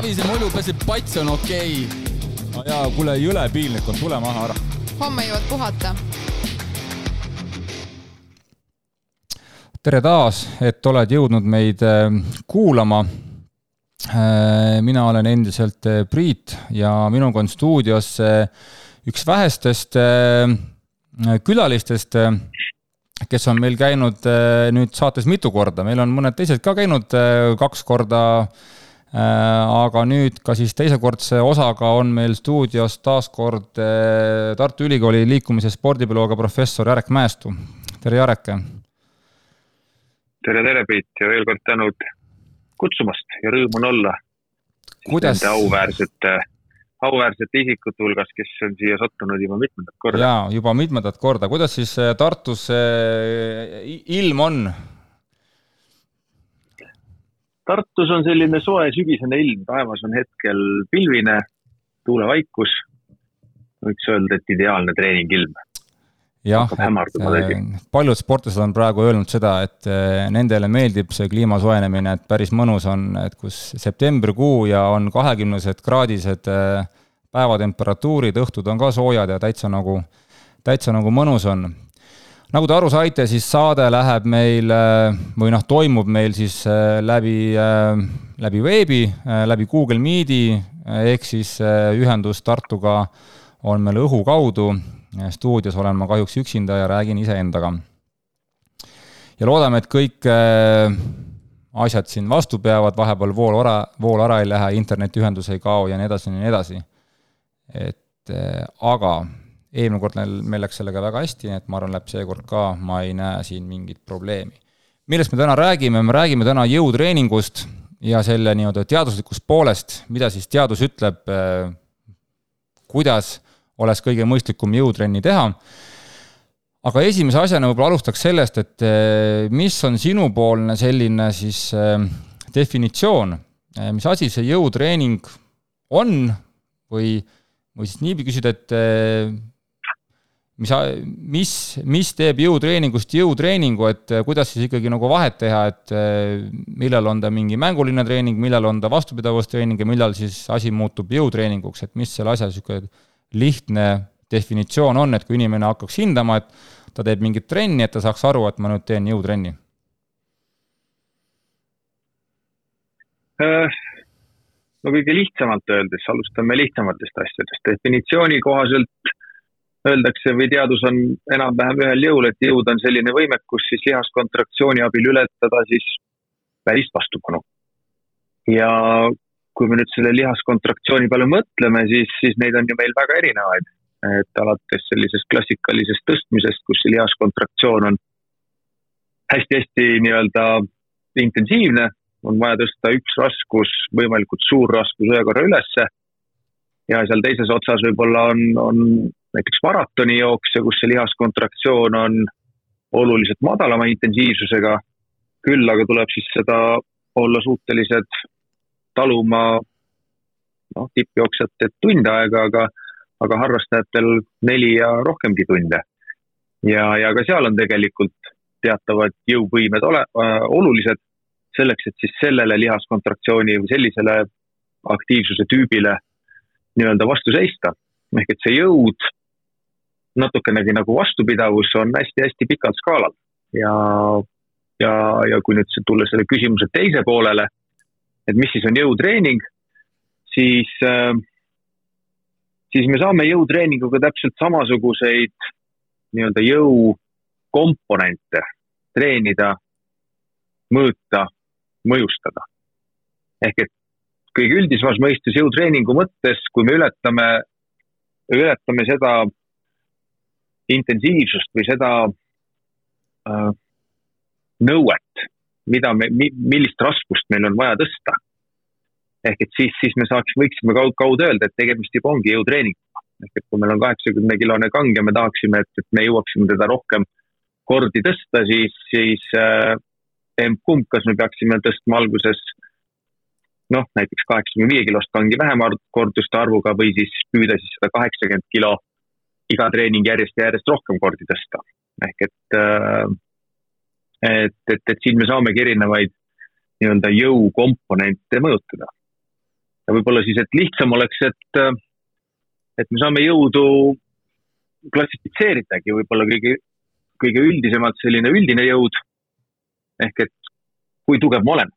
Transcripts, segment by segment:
Savise mulju peseb pats on okei okay.. no jaa, kuule jõle piinlik on, tule maha ära. homme jõuad puhata. tere taas, et oled jõudnud meid äh, kuulama. Äh, mina olen endiselt äh, Priit ja minuga on stuudios üks vähestest külalistest, kes on meil käinud nüüd saates mitu korda, meil on mõned teised ka käinud kaks korda aga nüüd ka siis teisekordse osaga on meil stuudios taas kord Tartu Ülikooli liikumise spordipsühholoogia professor Jarek Mäestu. tere, Jarek! tere, tere, Priit ja veel kord tänud kutsumast ja rõõm on olla kuidas nende auväärsete, auväärsete isikute hulgas, kes on siia sattunud juba mitmendat korda. jaa, juba mitmendat korda, kuidas siis äh, Tartus äh, ilm on? Tartus on selline soe sügisene ilm, taevas on hetkel pilvine, tuulevaikus. võiks öelda, et ideaalne treeningilm jah, äh, paljud sportlased on praegu öelnud seda, et äh, nendele meeldib see kliima soojenemine, et päris mõnus on, et kus septembrikuu ja on kahekümnesed kraadised äh, päevatemperatuurid, õhtud on ka soojad ja täitsa nagu, täitsa nagu mõnus on. Nagu te aru saite, siis saade läheb meil või noh, toimub meil siis läbi, läbi veebi, läbi Google Meeti, ehk siis ühendus Tartuga on meil õhu kaudu stuudios olen ma kahjuks üksinda ja räägin iseendaga. ja loodame, et kõik äh, asjad siin vastu peavad, vahepeal vool ära, vool ära ei lähe, internetiühendus ei kao ja nii edasi ja nii edasi. et äh, aga eelmine kord meil läks sellega väga hästi, nii et ma arvan, läheb seekord ka, ma ei näe siin mingit probleemi. millest me täna räägime, me räägime täna jõutreeningust ja selle nii-öelda teaduslikust poolest, mida siis teadus ütleb, äh, kuidas oleks kõige mõistlikum jõutrenni teha. aga esimese asjana võib-olla alustaks sellest, et eh, mis on sinupoolne selline siis eh, definitsioon, eh, mis asi see jõutreening on või, või siis niipidi küsida, et mis, mis, mis teeb jõutreeningust jõutreeningu, et kuidas siis ikkagi nagu vahet teha, et millal on ta mingi mänguline treening, millal on ta vastupidavustreening ja millal siis asi muutub jõutreeninguks, et mis selle asja niisugune lihtne definitsioon on, et kui inimene hakkaks hindama, et ta teeb mingit trenni, et ta saaks aru, et ma nüüd teen jõutrenni? Äh, no kõige lihtsamalt öeldes, alustame lihtsamatest asjadest. definitsiooni kohaselt öeldakse või teadus on enam-vähem ühel jõul, et jõud on selline võimekus siis lihaskontraktsiooni abil ületada siis välist vastupanu. ja kui me nüüd selle lihaskontraktsiooni peale mõtleme, siis, siis neid on ju meil väga erinevaid. et alates sellisest klassikalisest tõstmisest, kus see lihaskontraktsioon on hästi-hästi nii-öelda intensiivne, on vaja tõsta üks raskus, võimalikult suur raskus ühe korra ülesse. ja seal teises otsas võib-olla on, on näiteks maratonijooksja, kus see lihaskontraktsioon on oluliselt madalama intensiivsusega. küll aga tuleb siis seda olla suutelised taluma noh, tippjooksjate tunde aega, aga, aga harrastajatel neli ja rohkemgi tunde. ja, ja ka seal on tegelikult teatavad jõuvõimed ole äh,, olulised selleks, et siis sellele lihaskontraktsiooni või sellisele aktiivsuse tüübile nii-öelda vastu seista. ehk et see jõud, natukenegi nagu vastupidavus on hästi-hästi pikal skaalal ja, ja, ja kui nüüd tulla selle küsimuse teise poolele et mis siis on jõutreening, siis, äh, siis me saame jõutreeninguga täpselt samasuguseid nii-öelda jõukomponente treenida, mõõta, mõjustada. ehk et kõige üldisemas mõistes jõutreeningu mõttes, kui me ületame, ületame seda intensiivsust või seda äh, nõuet, mida me, millist raskust meil on vaja tõsta. ehk et siis, siis me saaks, võiksime kaud, kaudu öelda, et tegemist juba ongi jõutreeninguga. ehk et kui meil on kaheksakümne kilone kang ja me tahaksime, et, et me jõuaksime teda rohkem kordi tõsta, siis, siis äh, emb-kumb, kas me peaksime tõstma alguses noh, näiteks kaheksakümne viie kilost kangi vähema korduste arvuga või siis püüda siis seda kaheksakümmend kilo iga treening järjest ja järjest rohkem kordi tõsta. ehk et äh, et, et, et siin me saamegi erinevaid nii-öelda jõukomponente mõjutada. ja võib-olla siis, et lihtsam oleks, et, et me saame jõudu klassifitseeridagi võib-olla kõige, kõige üldisemalt selline üldine jõud. ehk et kui tugev ma olen.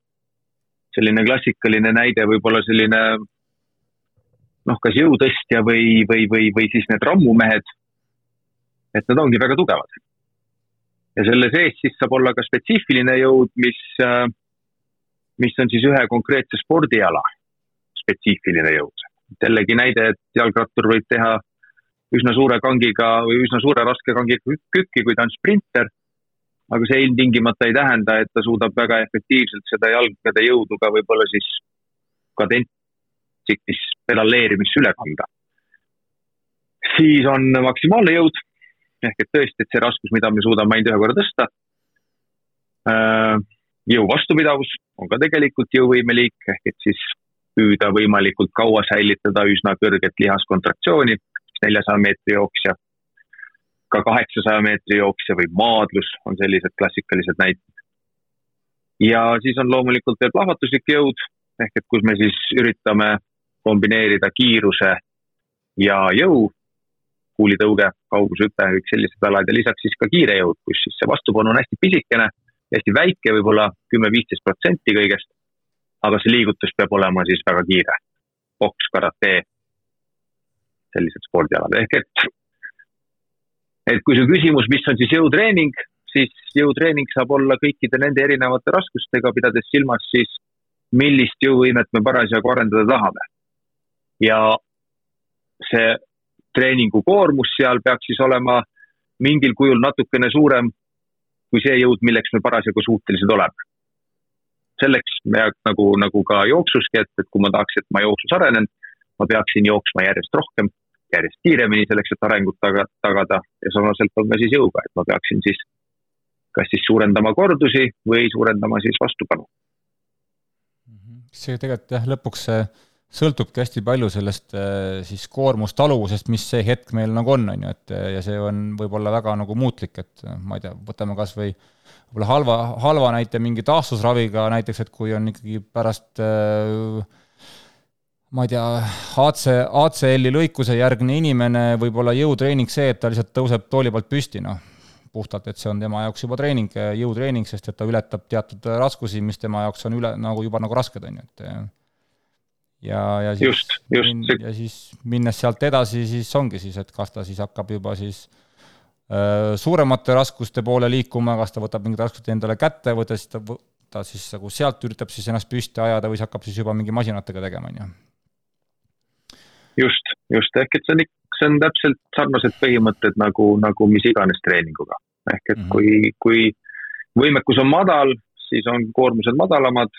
selline klassikaline näide, võib-olla selline noh, kas jõutõstja või, või, või, või siis need rammumehed. et nad ongi väga tugevad. ja selle sees siis saab olla ka spetsiifiline jõud, mis, mis on siis ühe konkreetse spordiala spetsiifiline jõud. jällegi näide, et jalgrattur võib teha üsna suure kangiga või üsna suure raske kangiga kükki, kui ta on sprinter. aga see ilmtingimata ei tähenda, et ta suudab väga efektiivselt seda jalgade jõudu ka võib-olla siis kadentsikis pedaleerimisse üle kanda. siis on maksimaalne jõud ehk et tõesti, et see raskus, mida me suudame ainult ühe korra tõsta. Äh, jõu vastupidavus on ka tegelikult jõuvõimeliik ehk et siis püüda võimalikult kaua säilitada üsna kõrget lihaskontraktsiooni neljasaja meetri jooksja, ka kaheksasaja meetri jooksja või maadlus on sellised klassikalised näited. ja siis on loomulikult veel plahvatuslik jõud ehk et kus me siis üritame kombineerida kiiruse ja jõu, kuulitõuge, kaugushüpe, kõik sellised alad ja lisaks siis ka kiire jõud, kus siis see vastupanu on hästi pisikene, hästi väike, võib-olla kümme-viisteist protsenti kõigest. aga see liigutus peab olema siis väga kiire. poks, karate, sellised spordialad, ehk et, et kui su küsimus, mis on siis jõutreening, siis jõutreening saab olla kõikide nende erinevate raskustega, pidades silmas siis, millist jõuvõimet me parasjagu arendada tahame. Ja see treeningu koormus seal peaks siis olema mingil kujul natukene suurem kui see jõud, milleks me parasjagu suutelised oleme. selleks me nagu, nagu ka jooksuski, et, et kui ma tahaks, et ma jooksus arenen, ma peaksin jooksma järjest rohkem järjest kiiremini selleks, et arengut taga, tagada ja sarnaselt on ka siis jõuga, et ma peaksin siis kas siis suurendama kordusi või suurendama siis vastupanu. see tegelikult jah, lõpuks see sõltubki hästi palju sellest eh, siis koormustaluvusest, mis see hetk meil nagu on, on ju, et ja see on võib-olla väga nagu muutlik, et ma ei tea, võtame kas või võib-olla halva, halva näite mingi taastusraviga näiteks, et kui on ikkagi pärast äh, ma ei tea, AC, ACL-i lõikuse järgne inimene, võib-olla jõutreening see, et ta lihtsalt tõuseb tooli pealt püsti, noh, puhtalt, et see on tema jaoks juba treening, jõutreening, sest et ta ületab teatud raskusi, mis tema jaoks on üle, nagu juba nagu rasked, on ju, et ja, ja siis just, just. ja siis minnes sealt edasi, siis ongi siis, et kas ta siis hakkab juba siis äh, suuremate raskuste poole liikuma, kas ta võtab mingid raskused endale kätte või ta siis, ta, ta siis nagu sealt üritab siis ennast püsti ajada või siis hakkab siis juba mingi masinatega tegema, on ju just, just ehk et see on, see on täpselt sarnased põhimõtted nagu, nagu mis iganes treeninguga. ehk et mm -hmm. kui, kui võimekus on madal, siis on koormused madalamad,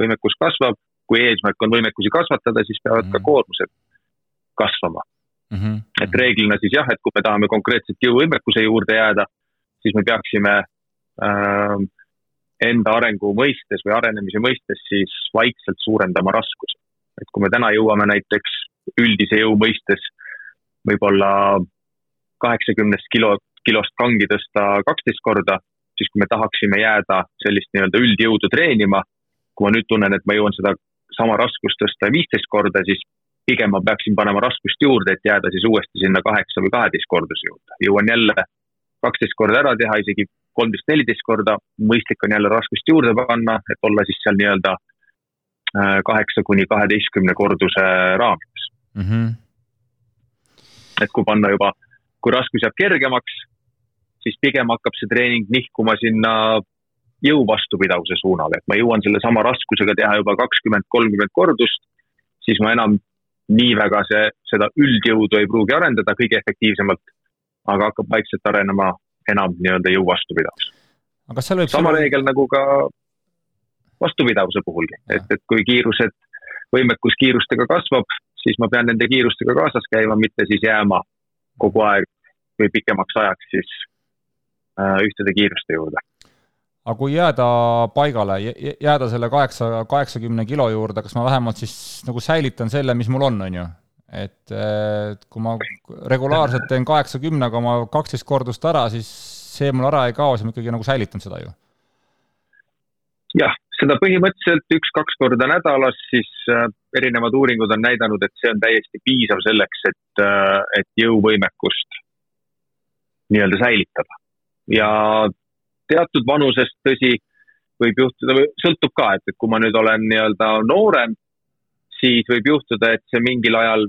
võimekus kasvab, kui eesmärk on võimekusi kasvatada, siis peavad mm -hmm. ka mhm. koormused kasvama mm. -hmm. et reeglina siis jah, et kui me tahame konkreetselt jõuvõimekuse juurde jääda, siis me peaksime äh, enda arengu mõistes või arenemise mõistes siis vaikselt suurendama raskuse. et kui me täna jõuame näiteks üldise jõu mõistes võib-olla kaheksakümnest kilo, kilost kangi tõsta kaksteist korda, siis kui me tahaksime jääda sellist nii-öelda üldjõudu treenima, kui ma nüüd tunnen, et ma jõuan seda sama raskust tõsta viisteist korda, siis pigem ma peaksin panema raskust juurde, et jääda siis uuesti sinna kaheksa või kaheteist korduse juurde. jõuan jälle kaksteist korda ära teha, isegi kolmteist, neliteist korda, mõistlik on jälle raskust juurde panna, et olla siis seal nii-öelda äh, kaheksa kuni kaheteistkümne korduse raamides mm. -hmm. et kui panna juba, kui raskus jääb kergemaks, siis pigem hakkab see treening nihkuma sinna jõu vastupidavuse suunale, et ma jõuan sellesama raskusega teha juba kakskümmend, kolmkümmend kordust, siis ma enam nii väga see, seda üldjõudu ei pruugi arendada kõige efektiivsemalt, aga hakkab vaikselt arenema enam nii-öelda jõu vastupidavus. sama selle... reegel nagu ka vastupidavuse puhulgi, et, et kui kiirused, võimekus kiirustega kasvab, siis ma pean nende kiirustega kaasas käima, mitte siis jääma kogu aeg või pikemaks ajaks siis äh, ühtede kiiruste juurde. Aga kui jääda paigale, jääda selle kaheksa, kaheksakümne kilo juurde, kas ma vähemalt siis nagu säilitan selle, mis mul on, on ju? et, kui ma regulaarselt teen kaheksakümnega oma kaksteist kordust ära, siis see mul ära ei kao, siis ma ikkagi nagu säilitan seda ju. jah, seda põhimõtteliselt üks-kaks korda nädalas, siis äh, erinevad uuringud on näidanud, et see on täiesti piisav selleks, et, äh, et jõuvõimekust nii-öelda säilitada. ja teatud vanusest, tõsi, võib juhtuda, sõltub ka, et, kui ma nüüd olen nii-öelda noorem, siis võib juhtuda, et see mingil ajal,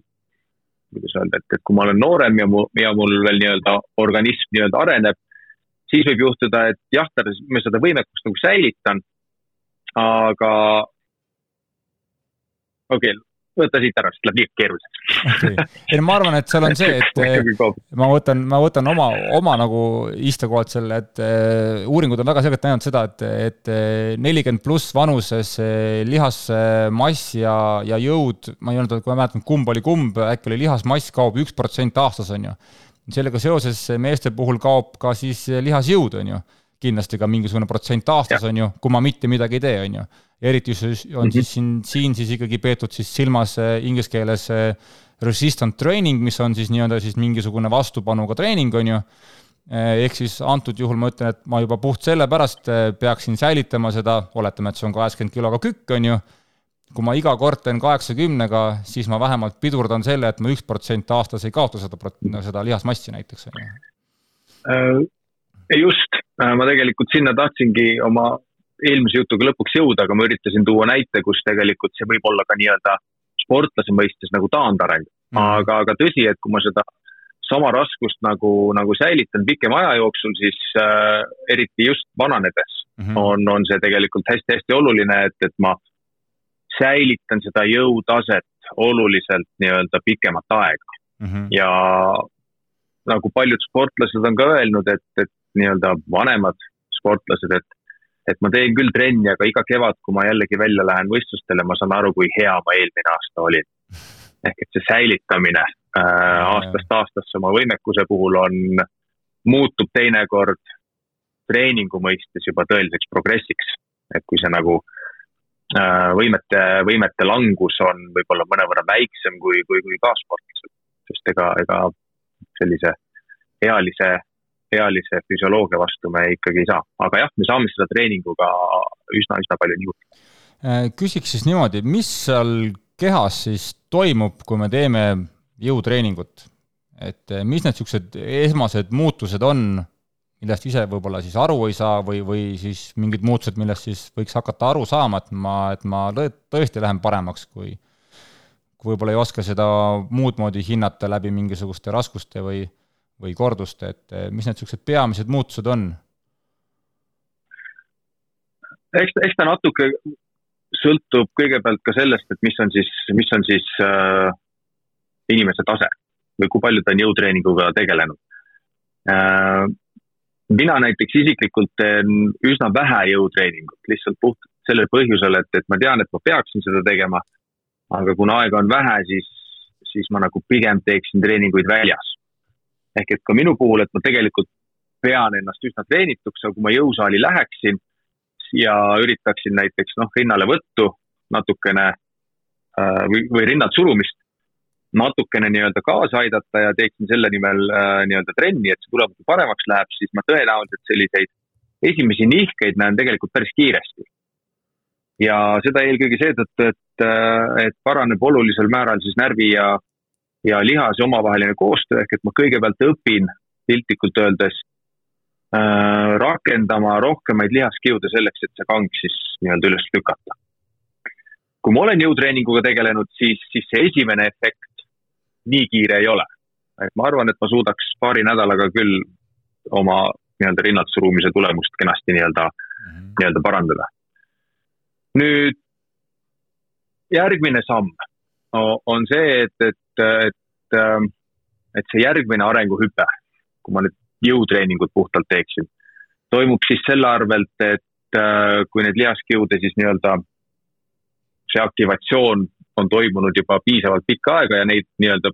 kuidas öelda, et, et kui ma olen noorem ja mu, ja mul veel nii-öelda organism nii-öelda areneb, siis võib juhtuda, et jah, ma seda võimekust nagu säilitan aga okei okay,, võta siit ära, sest läheb liiga keeruliseks. Okay.. ei no ma arvan, et seal on see, et ma võtan, ma võtan oma, oma nagu istekohalt selle, et uh, uuringud on väga selgelt näidanud seda, et, et nelikümmend pluss vanuses lihasmass ja, ja jõud, ma ei öelnud, kui ma mäletan, kumb oli kumb, äkki oli lihasmass kaob üks protsent aastas, on ju. sellega seoses meeste puhul kaob ka siis lihasjõud, on ju. Kindlasti ka mingisugune protsent aastas, on ju, kui ma mitte midagi ei tee, on ju. Eriti just on -hmm. siis siin, siin siis ikkagi peetud siis silmas äh, inglise keeles äh, resistant training, mis on siis nii-öelda siis mingisugune vastupanuga treening, on ju. Äh, ehk siis antud juhul ma ütlen, et ma juba puht sellepärast peaksin säilitama seda, oletame, et see on kaheksakümmend kiloga kükk, on ju kui ma iga kord teen kaheksakümnega, siis ma vähemalt pidurdan selle, et ma üks protsent aastas ei kaota seda, seda lihasmassi näiteks, on ju just, ma tegelikult sinna tahtsingi oma eelmise jutuga lõpuks jõuda, aga ma üritasin tuua näite, kus tegelikult see võib olla ka nii-öelda sportlase mõistes nagu taandareng mm. aga, aga tõsi, et kui ma seda sama raskust nagu, nagu säilitan pikema aja jooksul, siis äh, eriti just vananedes mm -hmm. on, on see tegelikult hästi-hästi oluline, et, et ma säilitan seda jõutaset oluliselt nii-öelda pikemat aega mm. -hmm. ja nagu paljud sportlased on ka öelnud, et, et nii-öelda vanemad sportlased, et, et ma teen küll trenni, aga iga kevad, kui ma jällegi välja lähen võistlustele, ma saan aru, kui hea ma eelmine aasta olin. ehk et see säilitamine äh, aastast aastasse oma võimekuse puhul on, muutub teinekord treeningu mõistes juba tõeliseks progressiks. et kui see nagu äh, võimete, võimete langus on võib-olla mõnevõrra väiksem kui, kui, kui kaasportlasel, sest ega, ega sellise ealise ealise füsioloogia vastu me ikkagi ei saa, aga jah, me saame seda treeninguga üsna-üsna palju juurde. Äh, küsiks siis niimoodi, mis seal kehas siis toimub, kui me teeme jõutreeningut? et äh, mis need niisugused esmased muutused on, millest ise võib-olla siis aru ei saa või, või siis mingid muutused, millest siis võiks hakata aru saama, et ma, et ma tõesti lähen paremaks, kui kui võib-olla ei oska seda muud moodi hinnata läbi mingisuguste raskuste või või kordust, et eh, mis need niisugused peamised muutused on? eks, eks ta natuke sõltub kõigepealt ka sellest, et mis on siis, mis on siis äh, inimese tase või kui palju ta on jõutreeninguga tegelenud äh,. mina näiteks isiklikult teen üsna vähe jõutreeningut, lihtsalt puhtalt sellel põhjusel, et, et ma tean, et ma peaksin seda tegema. aga kuna aega on vähe, siis, siis ma nagu pigem teeksin treeninguid väljas ehk et ka minu puhul, et ma tegelikult pean ennast üsna treenituks, aga kui ma jõusaali läheksin ja üritaksin näiteks noh, rinnalevõttu natukene äh, või, või rinnalt surumist natukene nii-öelda kaasa aidata ja teeksin selle nimel äh, nii-öelda trenni, et see tulemus paremaks läheb, siis ma tõenäoliselt selliseid esimesi nihkeid näen tegelikult päris kiiresti. ja seda eelkõige seetõttu, et, äh, et paraneb olulisel määral siis närvi ja ja lihase omavaheline koostöö, ehk et ma kõigepealt õpin piltlikult öeldes äh, rakendama rohkemaid lihaskiude selleks, et see kang siis nii-öelda üles lükata. kui ma olen jõutreeninguga tegelenud, siis, siis see esimene efekt nii kiire ei ole. et ma arvan, et ma suudaks paari nädalaga küll oma nii-öelda rinnalt surumise tulemust kenasti nii-öelda mm -hmm., nii-öelda parandada. nüüd järgmine samm on see, et, et et, ähm, et see järgmine arenguhüpe, kui ma nüüd jõutreeningut puhtalt teeksin, toimub siis selle arvelt, et äh, kui neid lihaskiude siis nii-öelda, see aktivatsioon on toimunud juba piisavalt pikka aega ja neid nii-öelda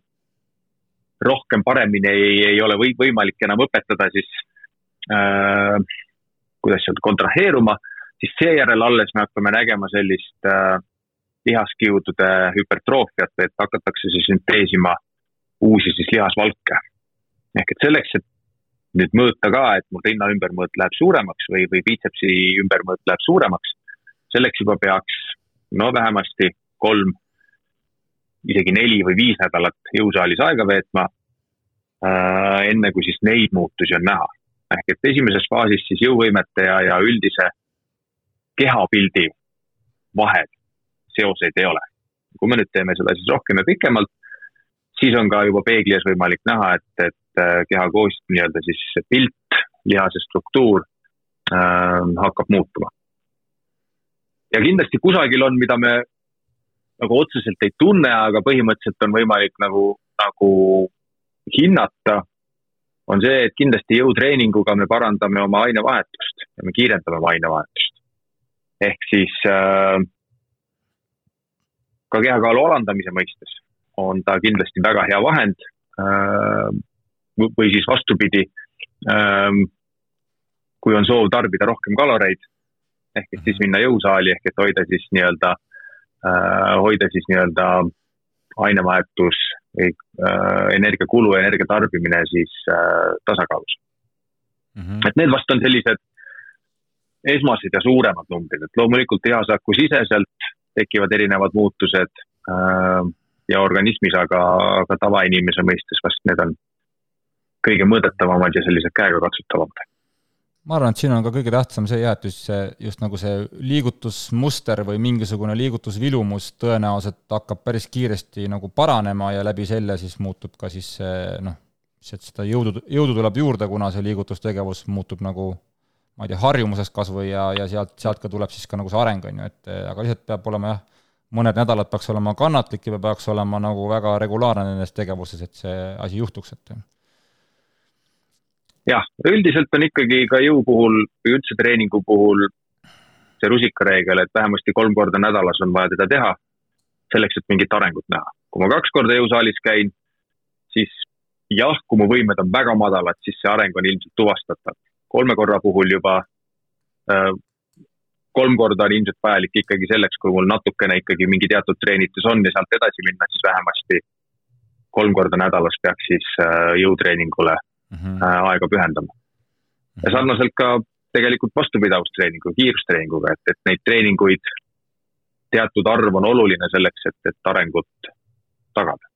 rohkem paremini ei, ei ole või, võimalik enam õpetada, siis äh, kuidas öelda, kontraheeruma, siis seejärel alles me hakkame nägema sellist äh, lihaskiudude hüpertroofiat, et hakatakse siis sünteesima uusi siis lihasvalke. ehk et selleks, et nüüd mõõta ka, et mul rinna ümbermõõt läheb suuremaks või, või biitsepsi ümbermõõt läheb suuremaks, selleks juba peaks no vähemasti kolm, isegi neli või viis nädalat jõusaalis aega veetma äh,. enne kui siis neid muutusi on näha. ehk et esimeses faasis siis jõuvõimete ja, ja üldise kehapildi vahel seoseid ei ole. kui me nüüd teeme seda siis rohkem ja pikemalt, siis on ka juba peegli ees võimalik näha, et, et äh, keha koos nii-öelda siis pilt, lihase struktuur äh, hakkab muutuma ja kindlasti kusagil on, mida me nagu otseselt ei tunne, aga põhimõtteliselt on võimalik nagu, nagu hinnata, on see, et kindlasti jõutreeninguga me parandame oma ainevahetust ja me kiirendame oma ainevahetust. ehk siis äh, ka kehakaalu alandamise mõistes on ta kindlasti väga hea vahend äh,. või siis vastupidi äh,, kui on soov tarbida rohkem kaloreid ehk et siis mhm. minna jõusaali ehk et hoida siis nii-öelda äh,, hoida siis nii-öelda ainevahetus või äh, energiakulu energia tarbimine siis äh, tasakaalus mm. -hmm. et need vast on sellised esmased ja suuremad numbrid, et loomulikult lihasaku siseselt tekivad erinevad muutused äh, ja organismis, aga, aga tavainimese mõistes vast need on kõige mõõdetavamad ja sellised käegakatsutavamad. Ma arvan, et siin on ka kõige tähtsam see jah, et just see, just nagu see liigutusmuster või mingisugune liigutusvilumus tõenäoliselt hakkab päris kiiresti nagu paranema ja läbi selle siis muutub ka siis see noh, seda jõudu, jõudu tuleb juurde, kuna see liigutustegevus muutub nagu ma ei tea, harjumuseks kas või ja, ja sealt, sealt ka tuleb siis ka nagu see areng, on ju, et aga lihtsalt peab olema jah, mõned nädalad peaks olema kannatlik ja peaks olema nagu väga regulaarne nendes tegevuses, et see asi juhtuks, et jah, üldiselt on ikkagi ka jõu puhul või üldse treeningu puhul see rusikareegel, et vähemasti kolm korda nädalas on vaja teda teha, selleks, et mingit arengut näha. kui ma kaks korda jõusaalis käin, siis jah, kui mu võimed on väga madalad, siis see areng on ilmselt tuvastatav. Kolme korra puhul juba äh, kolm korda on ilmselt vajalik ikkagi selleks, kui mul natukene ikkagi mingi teatud treenitus on ja sealt edasi minna, siis vähemasti kolm korda nädalas peaks siis äh, jõutreeningule mm -hmm. aega pühendama. ja sarnaselt ka tegelikult vastupidavustreenigu, kiirustreeninguga, et, et neid treeninguid teatud arv on oluline selleks, et, et arengut tagada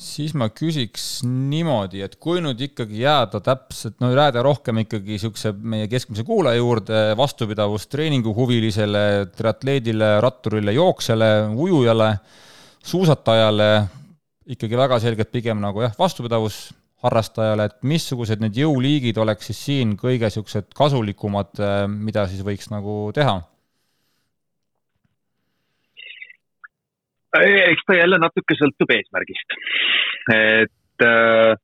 siis ma küsiks niimoodi, et kui nüüd ikkagi jääda täpselt, no jääda rohkem ikkagi niisuguse meie keskmise kuulaja juurde, vastupidavustreeningu huvilisele, triatleedile, ratturile, jooksjale, ujujale, suusatajale, ikkagi väga selgelt pigem nagu jah, vastupidavus, harrastajale, et missugused need jõuliigid oleks siis siin kõige niisugused kasulikumad, äh, mida siis võiks nagu teha? Eks ta jälle natuke sõltub eesmärgist. et, äh,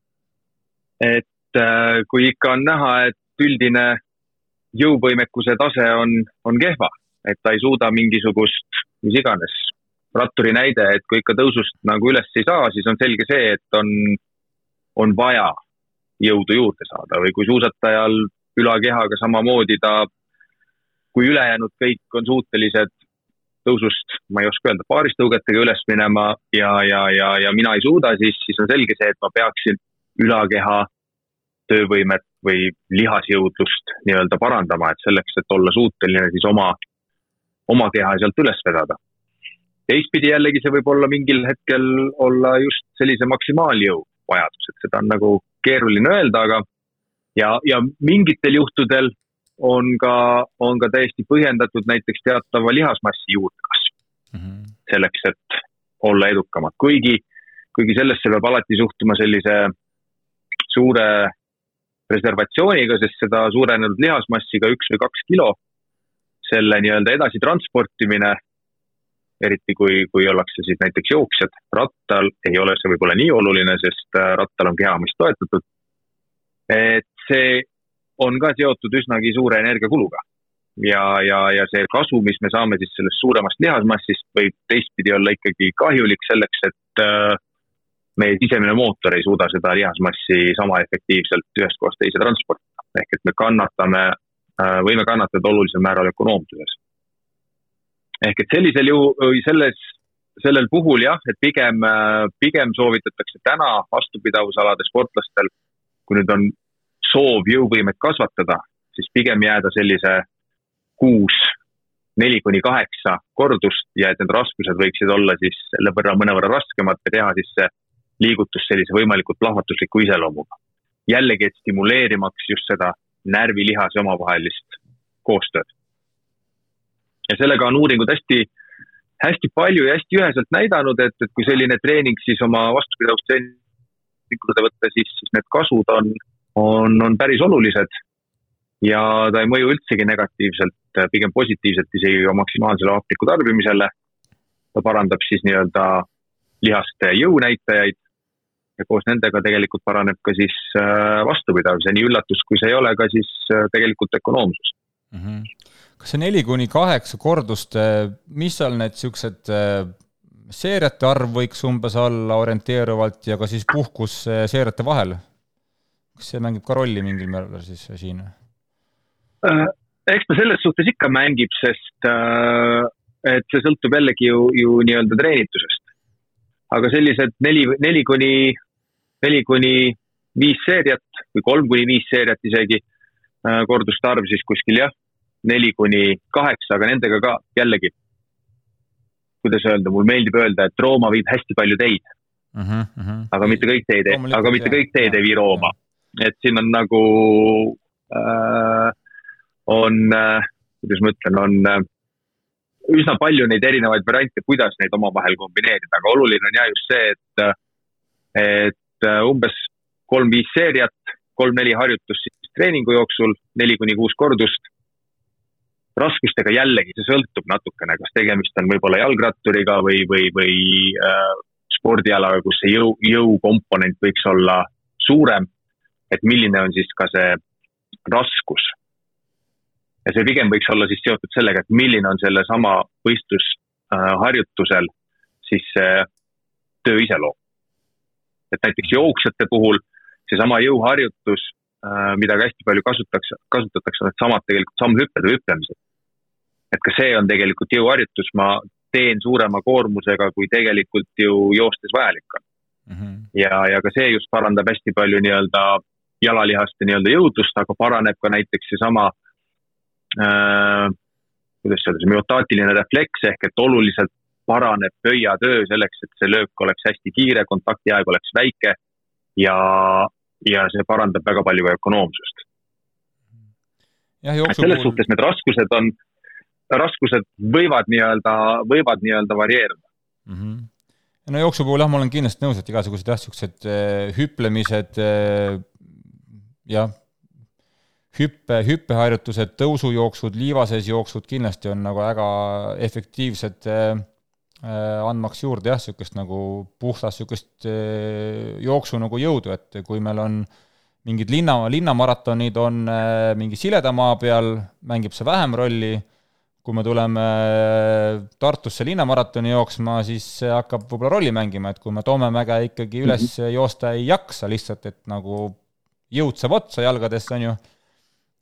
et äh, kui ikka on näha, et üldine jõuvõimekuse tase on, on kehva, et ta ei suuda mingisugust, mis iganes, ratturi näide, et kui ikka tõusust nagu üles ei saa, siis on selge see, et on on vaja jõudu juurde saada või kui suusatajal ülakehaga samamoodi ta, kui ülejäänud kõik on suutelised tõusust, ma ei oska öelda, paaristõugetega üles minema ja, ja, ja, ja mina ei suuda, siis, siis on selge see, et ma peaksin ülakeha töövõimet või lihasjõudlust nii-öelda parandama, et selleks, et olla suuteline siis oma, oma keha sealt üles vedada. teistpidi jällegi see võib olla mingil hetkel olla just sellise maksimaaljõu vajadus, et seda on nagu keeruline öelda, aga ja, ja mingitel juhtudel on ka, on ka täiesti põhjendatud näiteks teatava lihasmassi juurdekasv mm. -hmm. selleks, et olla edukamad, kuigi, kuigi sellesse peab alati suhtuma sellise suure reservatsiooniga, sest seda suurenenud lihasmassiga üks või kaks kilo, selle nii-öelda edasi transportimine eriti kui, kui ollakse siis näiteks jooksjad. rattal ei ole see võib-olla nii oluline, sest äh, rattal on kehamisest toetatud. et see on ka seotud üsnagi suure energiakuluga. ja, ja, ja see kasu, mis me saame siis sellest suuremast lihasmassist, võib teistpidi olla ikkagi kahjulik selleks, et äh, meie sisemine mootor ei suuda seda lihasmassi sama efektiivselt ühest kohast teise transportida. ehk et me kannatame, äh, võime kannatada olulisel määral ökonoomsuses ehk et sellisel ju, selles, sellel puhul jah, et pigem, pigem soovitatakse täna vastupidavusalade sportlastel, kui nüüd on soov jõuvõimet kasvatada, siis pigem jääda sellise kuus neli kuni kaheksa kordust ja et need raskused võiksid olla siis selle võrra mõnevõrra raskemad ja teha siis see liigutus sellise võimalikult plahvatusliku iseloomuga. jällegi, et stimuleerimaks just seda närvilihase omavahelist koostööd. ja sellega on uuringud hästi, hästi palju ja hästi üheselt näidanud, et, et kui selline treening siis oma vastupidavustreeningule võtta, siis, siis need kasud on, on, on päris olulised ja ta ei mõju üldsegi negatiivselt, pigem positiivselt isegi ka maksimaalsele hapniku tarbimisele. ta parandab siis nii-öelda lihaste jõunäitajaid ja koos nendega tegelikult paraneb ka siis äh, vastupidavus ja nii üllatus, kui see ei ole, ka siis äh, tegelikult ökonoomsus mm. -hmm. kas see neli kuni kaheksa kordust, mis seal need äh, seeriate arv võiks umbes olla orienteeruvalt ja ka siis puhkus seeriate vahel? Kas see mängib ka rolli mingil määral siis siin? Äh, eks ta selles suhtes ikka mängib, sest äh, et see sõltub jällegi ju, ju nii-öelda treenitusest. aga sellised neli, neli kuni, neli kuni viis seeriat või kolm kuni viis seeriat isegi, äh, korduste arv siis kuskil jah, neli kuni kaheksa, aga nendega ka jällegi, kuidas öelda, mul meeldib öelda, et Rooma viib hästi palju teid mm. -hmm. aga mitte kõik teed, aga mitte kõik teed ei vii Rooma. Et siin on nagu äh, on, äh, kuidas ma ütlen, on äh, üsna palju neid erinevaid variante, kuidas neid omavahel kombineerida, aga oluline on ja just see, et, äh, et umbes kolm-viis seeriat, kolm-neli harjutust siis treeningu jooksul, neli kuni kuus kordust. raskustega jällegi, see sõltub natukene, kas tegemist on võib-olla jalgratturiga või, või, või äh, spordialaga, kus see jõu, jõukomponent võiks olla suurem. Et milline on siis ka see raskus ja see pigem võiks olla siis seotud sellega, et milline on sellesama võistlusharjutusel siis see töö iseloom. et näiteks jooksjate puhul seesama jõuharjutus, äh, mida ka hästi palju kasutatakse, kasutatakse, on needsamad tegelikult sammhüpped või hüplemised. et ka see on tegelikult jõuharjutus, ma teen suurema koormusega, kui tegelikult ju joostes vajalik on mm. -hmm. ja, ja ka see just parandab hästi palju nii-öelda jalalihaste nii-öelda jõudlust, aga paraneb ka näiteks seesama äh, kuidas öelda, see myotaatiline refleks ehk et oluliselt paraneb pöiatöö selleks, et see löök oleks hästi kiire, kontaktiaeg oleks väike ja, ja see parandab väga palju ka ökonoomsust. selles puhul... suhtes need raskused on, raskused võivad nii-öelda, võivad nii-öelda varieeruda mm. -hmm no jooksu puhul jah, ma olen kindlasti nõus, et igasugused jah, niisugused äh, hüplemised äh, jah, hüppe, hüppeharjutused, tõusujooksud, liivases jooksud kindlasti on nagu väga efektiivsed äh andmaks juurde jah, niisugust nagu puhtast niisugust äh, jooksu nagu jõudu, et kui meil on mingid linna, linnamaratonid on äh, mingi sileda maa peal, mängib see vähem rolli, kui me tuleme Tartusse linnamaratoni jooksma, siis see hakkab võib-olla rolli mängima, et kui me Toomemäge ikkagi üles -hmm. joosta ei jaksa lihtsalt, et nagu jõud saab otsa jalgadest, on ju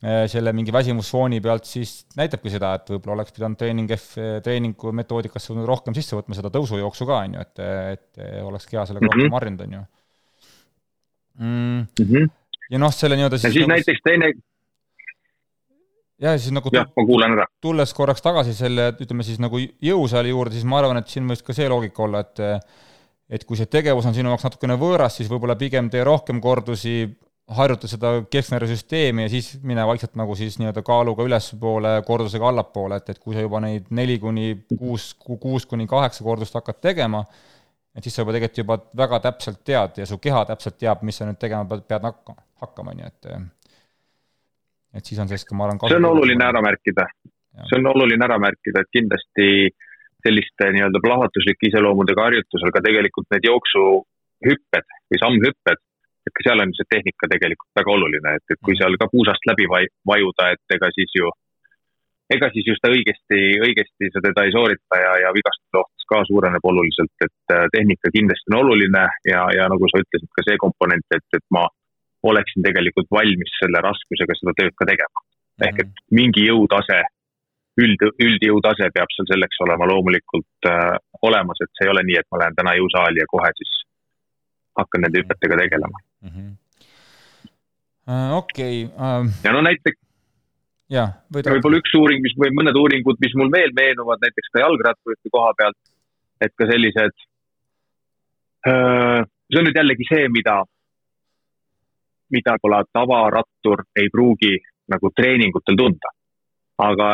Äh, selle mingi väsimusfooni pealt, siis näitabki seda, et võib-olla oleks pidanud treening F, treeningu metoodikasse rohkem sisse võtma seda tõusujooksu ka, on ju, et, et oleks keha sellega mm -hmm. rohkem harjunud, on ju mm.. Mm -hmm. ja noh, selle nii-öelda siis ja siis nagu, näiteks teine ja siis nagu jah, ma kuulan ära. tulles korraks tagasi selle, ütleme siis nagu jõusaali juurde, siis ma arvan, et siin võiks ka see loogika olla, et et kui see tegevus on sinu jaoks natukene võõras, siis võib-olla pigem tee rohkem kordusi, harjuta seda kesknärvi süsteemi ja siis mine vaikselt nagu siis nii-öelda kaaluga ülespoole, kordusega allapoole, et, et kui sa juba neid neli kuni kuus, kuus kuni kaheksa kordust hakkad tegema, et siis sa juba tegelikult juba väga täpselt tead ja su keha täpselt teab, mis sa nüüd tegema pead, pead hakkama, hakkama, ju, et et siis on sellest ka, ma arvan, see on oluline ära märkida. see on oluline ära märkida, et kindlasti selliste nii-öelda plahvatuslike iseloomudega harjutusel ka tegelikult need jooksuhüpped või sammhüpped ka seal on see tehnika tegelikult väga oluline, et, et kui seal ka puusast läbi vaj, vajuda, et ega siis ju, ega siis just õigesti, õigesti sa teda ei soorita ja, ja vigastuse oht ka suureneb oluliselt, et äh, tehnika kindlasti on oluline ja, ja nagu sa ütlesid, ka see komponent, et, et ma oleksin tegelikult valmis selle raskusega seda tööd ka tegema. ehk et mingi jõutase, üld, üldjõutase peab seal selleks olema loomulikult äh, olemas, et see ei ole nii, et ma lähen täna jõusaali ja kohe siis hakkan nende hüpetega tegelema mm -hmm.. Uh, okei okay, uh.... ja no näiteks, võib-olla üks uuring, mis või mõned uuringud, mis mul veel meenuvad, näiteks ka jalgratturite koha pealt, et ka sellised. see on nüüd jällegi see, mida, mida võib-olla tavarattur ei pruugi nagu treeningutel tunda. aga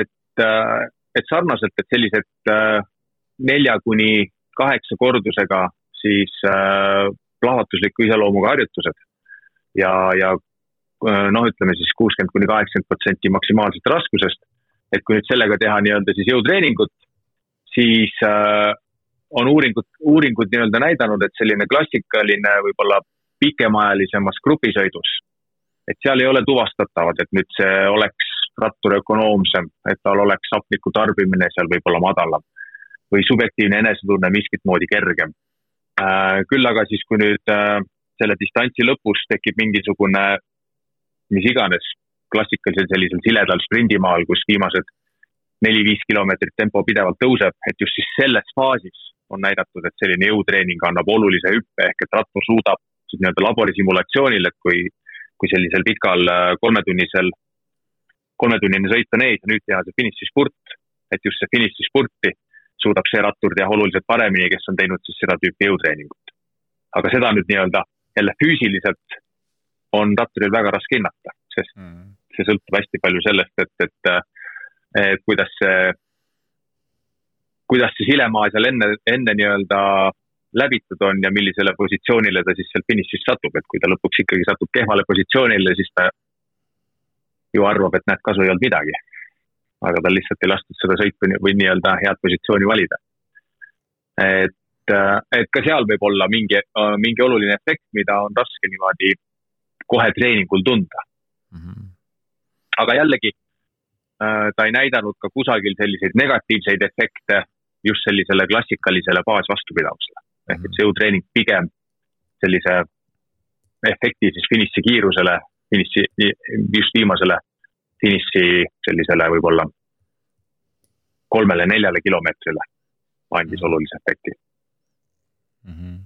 et, et sarnaselt, et sellised nelja kuni kaheksa kordusega siis plahvatusliku iseloomuga harjutused ja, ja Äh, noh, ütleme siis kuuskümmend kuni kaheksakümmend protsenti maksimaalsest raskusest. et kui nüüd sellega teha nii-öelda siis jõutreeningut, siis äh, on uuringud, uuringud nii-öelda näidanud, et selline klassikaline võib-olla pikemaajalisemas grupisõidus, et seal ei ole tuvastatavad, et nüüd see oleks rattur ökonoomsem, et tal oleks hapniku tarbimine seal võib-olla madalam või subjektiivne enesetunne miskit moodi kergem. Äh, küll aga siis, kui nüüd äh, selle distantsi lõpus tekib mingisugune mis iganes klassikalisel sellisel siledal sprindimaal, kus viimased neli-viis kilomeetrit tempo pidevalt tõuseb, et just siis selles faasis on näidatud, et selline jõutreening annab olulise hüppe ehk et rattur suudab siis nii-öelda laborissimulatsioonil, et kui, kui sellisel pikal äh, kolmetunnisel, kolmetunnine sõit on ees ja nüüd teha see finišispurt, et just see finišispurti suudab see rattur teha oluliselt paremini, kes on teinud siis seda tüüpi jõutreeningut. aga seda nüüd nii-öelda jälle füüsiliselt on ratturil väga raske hinnata, sest mm. see sõltub hästi palju sellest, et, et, et kuidas see, kuidas see silemaa seal enne, enne nii-öelda läbitud on ja millisele positsioonile ta siis seal finišis satub, et kui ta lõpuks ikkagi satub kehvale positsioonile, siis ta ju arvab, et näed, kasu ei olnud midagi. Aga tal lihtsalt ei lastud seda sõitu või nii-öelda head positsiooni valida. et, et ka seal võib olla mingi, mingi oluline efekt, mida on raske niimoodi kohe treeningul tunda mm. -hmm. aga jällegi äh, ta ei näidanud ka kusagil selliseid negatiivseid efekte just sellisele klassikalisele baasvastupidavusele. ehk et see jõutreening pigem sellise efekti siis finiši kiirusele, finiši, just viimasele finiši sellisele võib-olla kolmele-neljale kilomeetrile andis olulise efekti mm. -hmm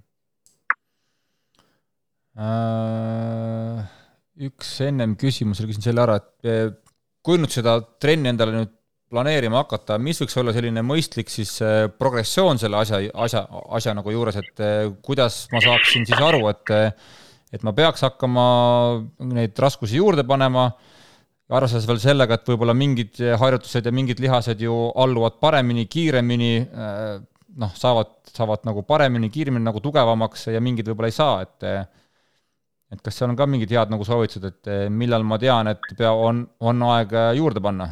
Äh, üks ennem küsimus oli, küsin selle ära, et eh, kui nüüd seda trenni endale nüüd planeerima hakata, mis võiks olla selline mõistlik siis eh, progressioon selle asja, asja, asja nagu juures, et eh, kuidas ma saaksin siis aru, et et ma peaks hakkama neid raskusi juurde panema, arvestades veel sellega, et võib-olla mingid harjutused ja mingid lihased ju alluvad paremini, kiiremini, noh, saavad, saavad nagu paremini, kiiremini nagu tugevamaks ja mingid võib-olla ei saa, et et kas seal on ka mingid head nagu soovitused, et eh, millal ma tean, et pea on, on aeg eh, juurde panna?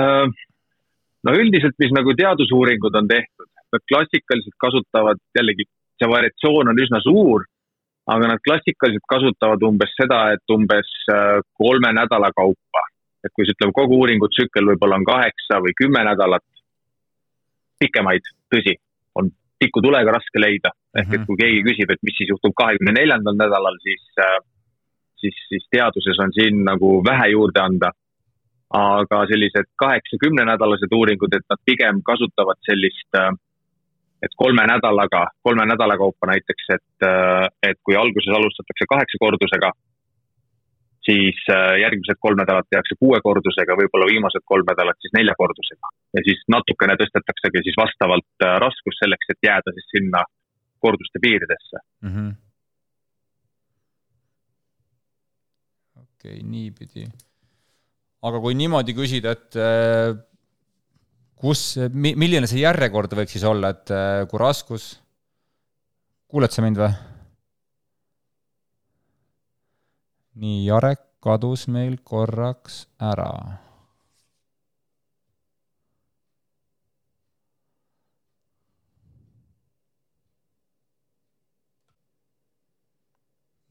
Äh, no üldiselt, mis nagu teadusuuringud on tehtud, nad klassikaliselt kasutavad jällegi, see variatsioon on üsna suur, aga nad klassikaliselt kasutavad umbes seda, et umbes äh, kolme nädala kaupa, et kui ütleme, kogu uuringutsükkel võib-olla on kaheksa või kümme nädalat, pikemaid, tõsi, on tikutulega raske leida. ehk et mhm. kui keegi küsib, et mis siis juhtub kahekümne neljandal nädalal, siis, äh, siis, siis teaduses on siin nagu vähe juurde anda. aga sellised kaheksa-kümnenädalased uuringud, et nad pigem kasutavad sellist, äh, et kolme nädalaga, kolme nädala kaupa näiteks, et, äh, et kui alguses alustatakse kaheksa kordusega siis äh, järgmised kolm nädalat tehakse kuue kordusega, võib-olla viimased kolm nädalat siis nelja kordusega. ja siis natukene tõstetaksegi siis vastavalt äh, raskust selleks, et jääda siis sinna korduste piiridesse mm. -hmm. okei okay,, niipidi. aga kui niimoodi küsida, et kus, milline see järjekord võiks siis olla, et kui raskus, kuuled sa mind või? nii, Jarek kadus meil korraks ära.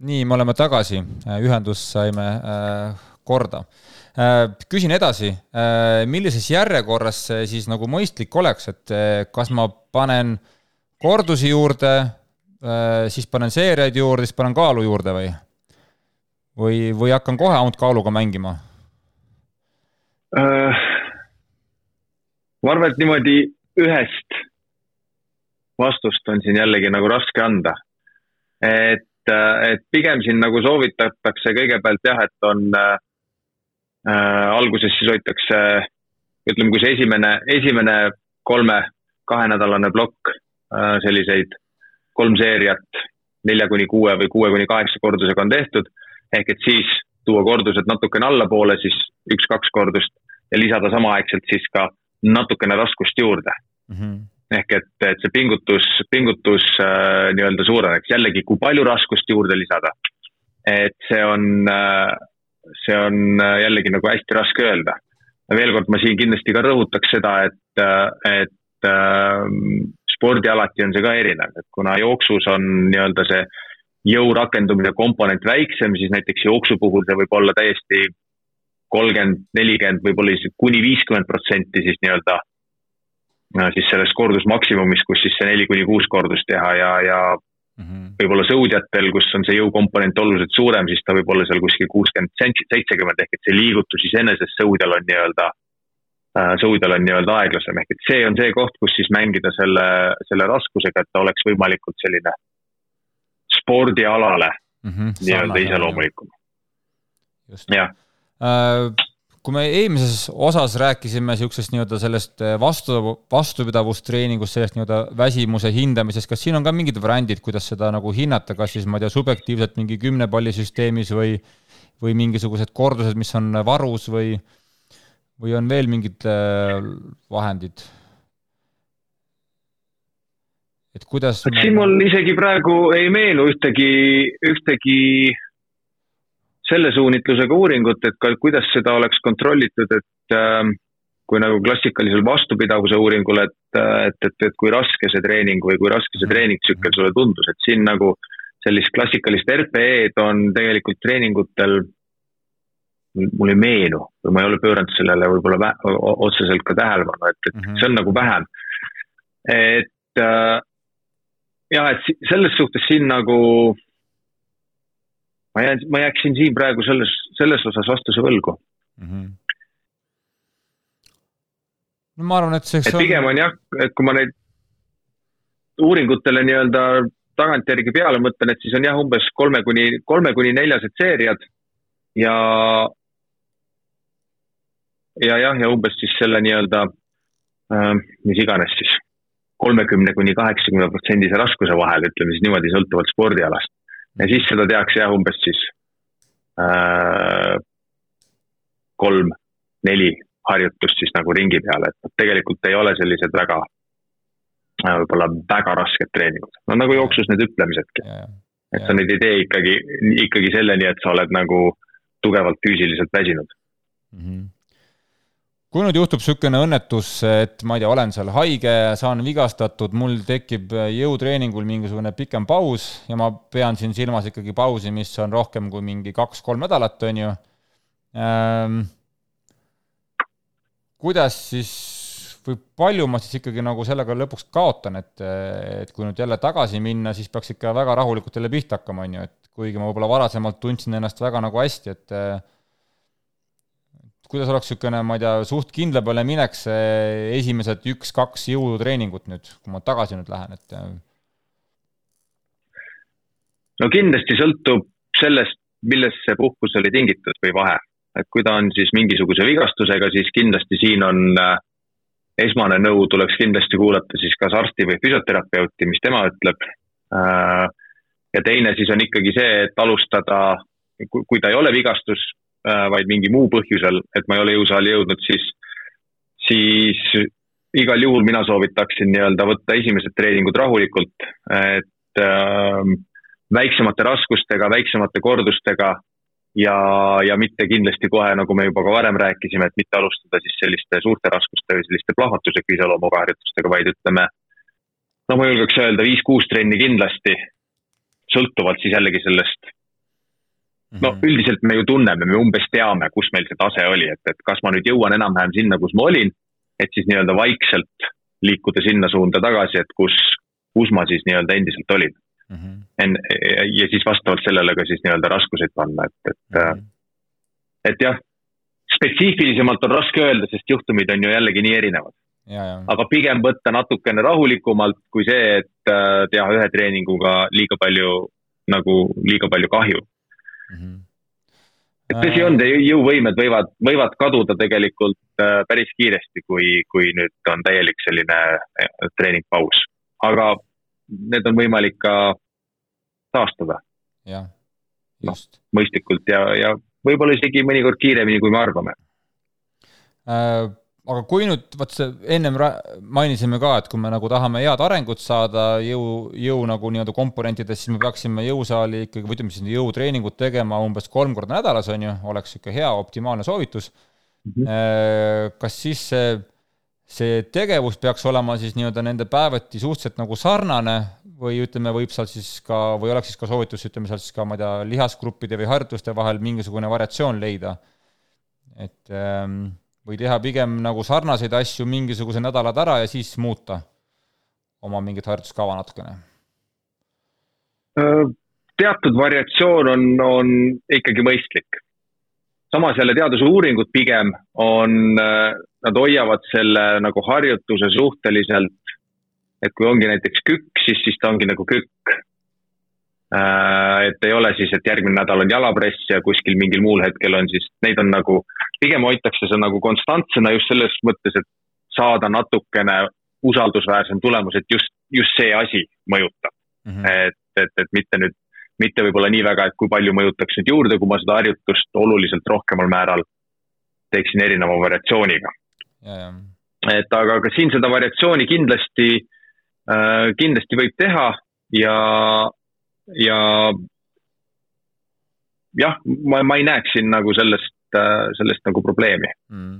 nii, me oleme tagasi, ühendus saime äh, korda äh,. Küsin edasi äh,, millises järjekorras see siis nagu mõistlik oleks, et äh, kas ma panen kordusi juurde äh,, siis panen seeriaid juurde, siis panen kaalu juurde või? või, või hakkan kohe ainult kaaluga mängima äh,? ma arvan, et niimoodi ühest vastust on siin jällegi nagu raske anda. et et pigem siin nagu soovitatakse kõigepealt jah, et on äh, alguses siis hoitakse, ütleme, kui see esimene, esimene kolme, kahenädalane plokk äh, selliseid kolm seeriat nelja kuni kuue või kuue kuni kaheksa kordusega on tehtud. ehk et siis tuua kordused natukene allapoole, siis üks-kaks kordust ja lisada samaaegselt siis ka natukene raskust juurde mm. -hmm. ehk et, et see pingutus, pingutus äh, nii-öelda suureneks, jällegi, kui palju raskust juurde lisada. et see on äh,, see on äh, jällegi nagu hästi raske öelda. veel kord, ma siin kindlasti ka rõhutaks seda, et, äh, et äh, spordialati on see ka erinev, et kuna jooksus on nii-öelda see jõu rakendumise komponent väiksem, siis näiteks jooksu puhul see võib olla täiesti kolmkümmend, nelikümmend, võib-olla isegi kuni viiskümmend protsenti siis nii-öelda siis sellest kordusmaksimumist, kus siis see neli kuni kuus kordust teha ja, ja mm -hmm. võib-olla sõudjatel, kus on see jõukomponent oluliselt suurem, siis ta võib olla seal kuskil kuuskümmend, seitsekümmend ehk et see liigutus iseenesest sõudjal on nii-öelda Äh, sõudjal on nii-öelda aeglasem, ehk et see on see koht, kus siis mängida selle, selle raskusega, et ta oleks võimalikult selline spordialale mm -hmm, nii-öelda iseloomulikum. jah. Äh, kui me eelmises osas rääkisime niisugusest nii-öelda sellest äh, vastu, vastupidavustreeningust, sellest nii-öelda väsimuse hindamisest, kas siin on ka mingid variandid, kuidas seda nagu hinnata, kas siis ma ei tea, subjektiivselt mingi kümne palli süsteemis või, või mingisugused kordused, mis on varus või või on veel mingid äh, vahendid? et kuidas siin mul isegi praegu ei meenu ühtegi, ühtegi selle suunitlusega uuringut, et ka kuidas seda oleks kontrollitud, et äh, kui nagu klassikalisel vastupidavuse uuringul, et, et, et, et kui raske see treening või kui raske see treeningtsükkel sulle tundus, et siin nagu sellist klassikalist RPE-d on tegelikult treeningutel mul ei meenu või ma ei ole pööranud sellele võib-olla otseselt ka tähelepanu, et, et mm -hmm. see on nagu vähem. et äh, jah, et selles suhtes siin nagu ma jään, ma jääksin siin praegu selles, selles osas vastuse võlgu mm. -hmm. no ma arvan, et see. et pigem on jah, et kui ma neid uuringutele nii-öelda tagantjärgi peale mõtlen, et siis on jah, umbes kolme kuni, kolme kuni neljased seeriad ja ja jah, ja umbes siis selle nii-öelda äh,, mis iganes siis, kolmekümne kuni kaheksakümne protsendise raskuse vahel, ütleme siis niimoodi, sõltuvalt spordialast. Ja siis seda tehakse jah, umbes siis äh, kolm, neli harjutust siis nagu ringi peale, et noh, tegelikult ei ole sellised väga äh,, võib-olla väga rasked treeningud, no nagu jooksus need hüplemisedki. et sa neid ei tee ikkagi, ikkagi selleni, et sa oled nagu tugevalt füüsiliselt väsinud. Mm. -hmm kui nüüd juhtub niisugune õnnetus, et ma ei tea, olen seal haige, saan vigastatud, mul tekib jõutreeningul mingisugune pikem paus ja ma pean siin silmas ikkagi pausi, mis on rohkem kui mingi kaks-kolm nädalat, on ju ähm,. kuidas siis või palju ma siis ikkagi nagu sellega lõpuks kaotan, et, et kui nüüd jälle tagasi minna, siis peaks ikka väga rahulikult jälle pihta hakkama, on ju, et kuigi ma võib-olla varasemalt tundsin ennast väga nagu hästi, et kuidas oleks niisugune, ma ei tea, suht kindla peale minek see esimesed üks-kaks jõudutreeningut nüüd, kui ma tagasi nüüd lähen, et? Äh? no kindlasti sõltub sellest, millest see puhkus oli tingitud või vahe. et kui ta on siis mingisuguse vigastusega, siis kindlasti siin on äh, esmane nõu tuleks kindlasti kuulata siis kas arsti või füsioterapeuti, mis tema ütleb äh,. ja teine siis on ikkagi see, et alustada, kui ta ei ole vigastus, vaid mingi muu põhjusel, et ma ei ole jõusaali jõudnud, siis, siis igal juhul mina soovitaksin nii-öelda võtta esimesed treeningud rahulikult, et äh, väiksemate raskustega, väiksemate kordustega ja, ja mitte kindlasti kohe, nagu me juba ka varem rääkisime, et mitte alustada siis selliste suurte raskuste või selliste plahvatusliku iseloomuga harjutustega, vaid ütleme, no ma julgeks öelda viis-kuus trenni kindlasti, sõltuvalt siis jällegi sellest no mhm. üldiselt me ju tunneme, me umbes teame, kus meil see tase oli, et, et kas ma nüüd jõuan enam-vähem sinna, kus ma olin, et siis nii-öelda vaikselt liikuda sinna suunda tagasi, et kus, kus ma siis nii-öelda endiselt olin mm. -hmm. En, ja siis vastavalt sellele ka siis nii-öelda raskuseid panna, et, et mm, -hmm. et jah, spetsiifilisemalt on raske öelda, sest juhtumid on ju jällegi nii erinevad. aga pigem võtta natukene rahulikumalt kui see, et äh, teha ühe treeninguga liiga palju nagu liiga palju kahju mm. -hmm. et tõsi on, jõuvõimed võivad, võivad kaduda tegelikult äh, päris kiiresti, kui, kui nüüd on täielik selline äh, treeningpaus, aga need on võimalik ka taastada. jah, just no,. mõistlikult ja, ja võib-olla isegi mõnikord kiiremini, kui me arvame äh aga kui nüüd, vot see ennem mainisime ka, et kui me nagu tahame head arengut saada jõu, jõu nagu nii-öelda komponentides, siis me peaksime jõusaali ikkagi, või ütleme siis jõutreeningut tegema umbes kolm korda nädalas, on ju, oleks niisugune hea optimaalne soovitus mm. -hmm. kas siis see, see tegevus peaks olema siis nii-öelda nende päevati suhteliselt nagu sarnane või ütleme, võib seal siis ka, või oleks siis ka soovitus, ütleme seal siis ka, ma ei tea, lihasgruppide või harjutuste vahel mingisugune variatsioon leida, et ähm, või teha pigem nagu sarnaseid asju mingisugused nädalad ära ja siis muuta oma mingit harjutuskava natukene? teatud variatsioon on, on ikkagi mõistlik. samas jälle teadusuuringud pigem on, nad hoiavad selle nagu harjutuse suhteliselt, et kui ongi näiteks kükk, siis, siis ta ongi nagu kükk. Et ei ole siis, et järgmine nädal on jalapress ja kuskil mingil muul hetkel on siis, neid on nagu pigem hoitakse see nagu konstantsena just selles mõttes, et saada natukene usaldusväärsem tulemus, et just, just see asi mõjutab mm. -hmm. et, et, et mitte nüüd, mitte võib-olla nii väga, et kui palju mõjutaks nüüd juurde, kui ma seda harjutust oluliselt rohkemal määral teeksin erineva variatsiooniga. et aga, aga siin seda variatsiooni kindlasti äh,, kindlasti võib teha ja, ja jah, ma, ma ei näeks siin nagu sellest Äh, sellest nagu probleemi mm.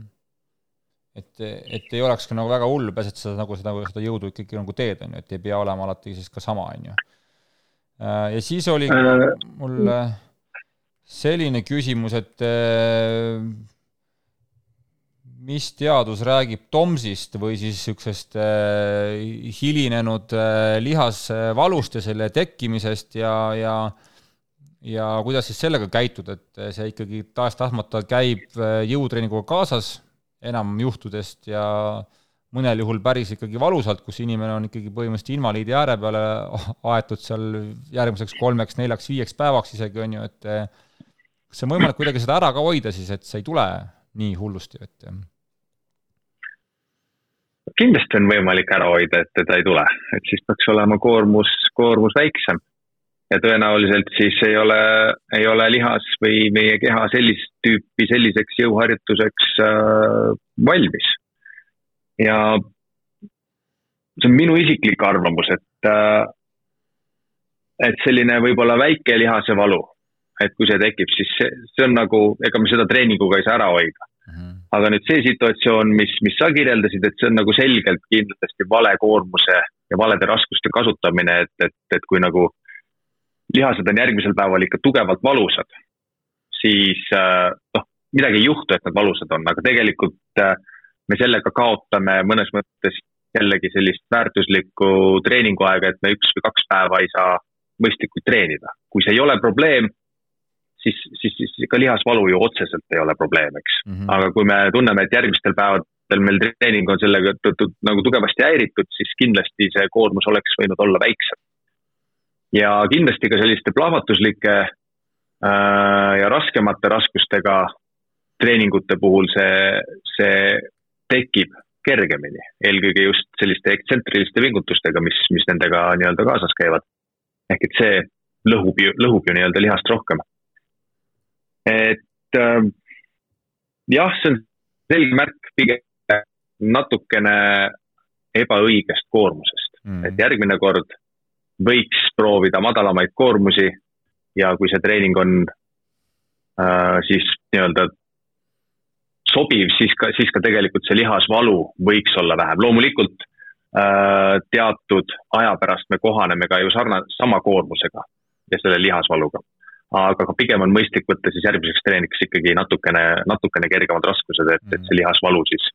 et, et ei oleks ka nagu väga hull, et sa nagu seda, seda jõudu ikkagi nagu teed, on ju, et ei pea olema alati siis ka sama, on ju. Äh, ja siis oli äh, mul selline küsimus, et mis teadus räägib TOMS-ist või siis niisugusest hilinenud lihasvalust ja selle tekkimisest ja, ja ja kuidas siis sellega käituda, et see ikkagi tahes-tahtmata käib äh, jõutreeninguga kaasas enam juhtudest ja mõnel juhul päris ikkagi valusalt, kus inimene on ikkagi põhimõtteliselt invaliidi ääre peale aetud seal järgmiseks kolmeks, neljaks, viieks päevaks isegi, on ju, et äh, kas see on võimalik kuidagi seda ära ka hoida siis, et see ei tule nii hullusti, et kindlasti on võimalik ära hoida, et teda ei tule, et siis peaks olema koormus, koormus väiksem ja tõenäoliselt siis ei ole, ei ole lihas või meie keha sellist tüüpi selliseks jõuharjutuseks äh, valmis. ja see on minu isiklik arvamus, et äh,, et selline võib-olla väike lihasevalu, et kui see tekib, siis see, see on nagu, ega me seda treeninguga ei saa ära hoida. Aga nüüd see situatsioon, mis, mis sa kirjeldasid, et see on nagu selgelt kindlasti vale koormuse ja valede raskuste kasutamine, et, et, et kui nagu lihased on järgmisel päeval ikka tugevalt valusad, siis äh, noh, midagi ei juhtu, et nad valusad on, aga tegelikult äh, me sellega kaotame mõnes mõttes jällegi sellist väärtuslikku treeninguaega, et me üks või kaks päeva ei saa mõistlikult treenida. kui see ei ole probleem, siis, siis, siis ka lihasvalu ju otseselt ei ole probleem, eks mm. -hmm. aga kui me tunneme, et järgmistel päevadel meil treening on sellega nagu tugevasti häiritud, siis kindlasti see koormus oleks võinud olla väiksem ja kindlasti ka selliste plahvatuslike äh, ja raskemate raskustega treeningute puhul see, see tekib kergemini, eelkõige just selliste ektsentriliste vingutustega, mis, mis nendega nii-öelda kaasas käivad. ehk et see lõhub ju, lõhub ju nii-öelda lihast rohkem. Et äh, jah, see on selge märk pigem natukene ebaõigest koormusest mm., et järgmine kord võiks proovida madalamaid koormusi ja kui see treening on äh, siis nii-öelda sobiv, siis ka, siis ka tegelikult see lihasvalu võiks olla vähem. loomulikult äh, teatud aja pärast me kohaneme ka ju sarna-, sama koormusega ja selle lihasvaluga. Aga ka pigem on mõistlik võtta siis järgmiseks treeniks ikkagi natukene, natukene kergemad raskused, et, et see lihasvalu siis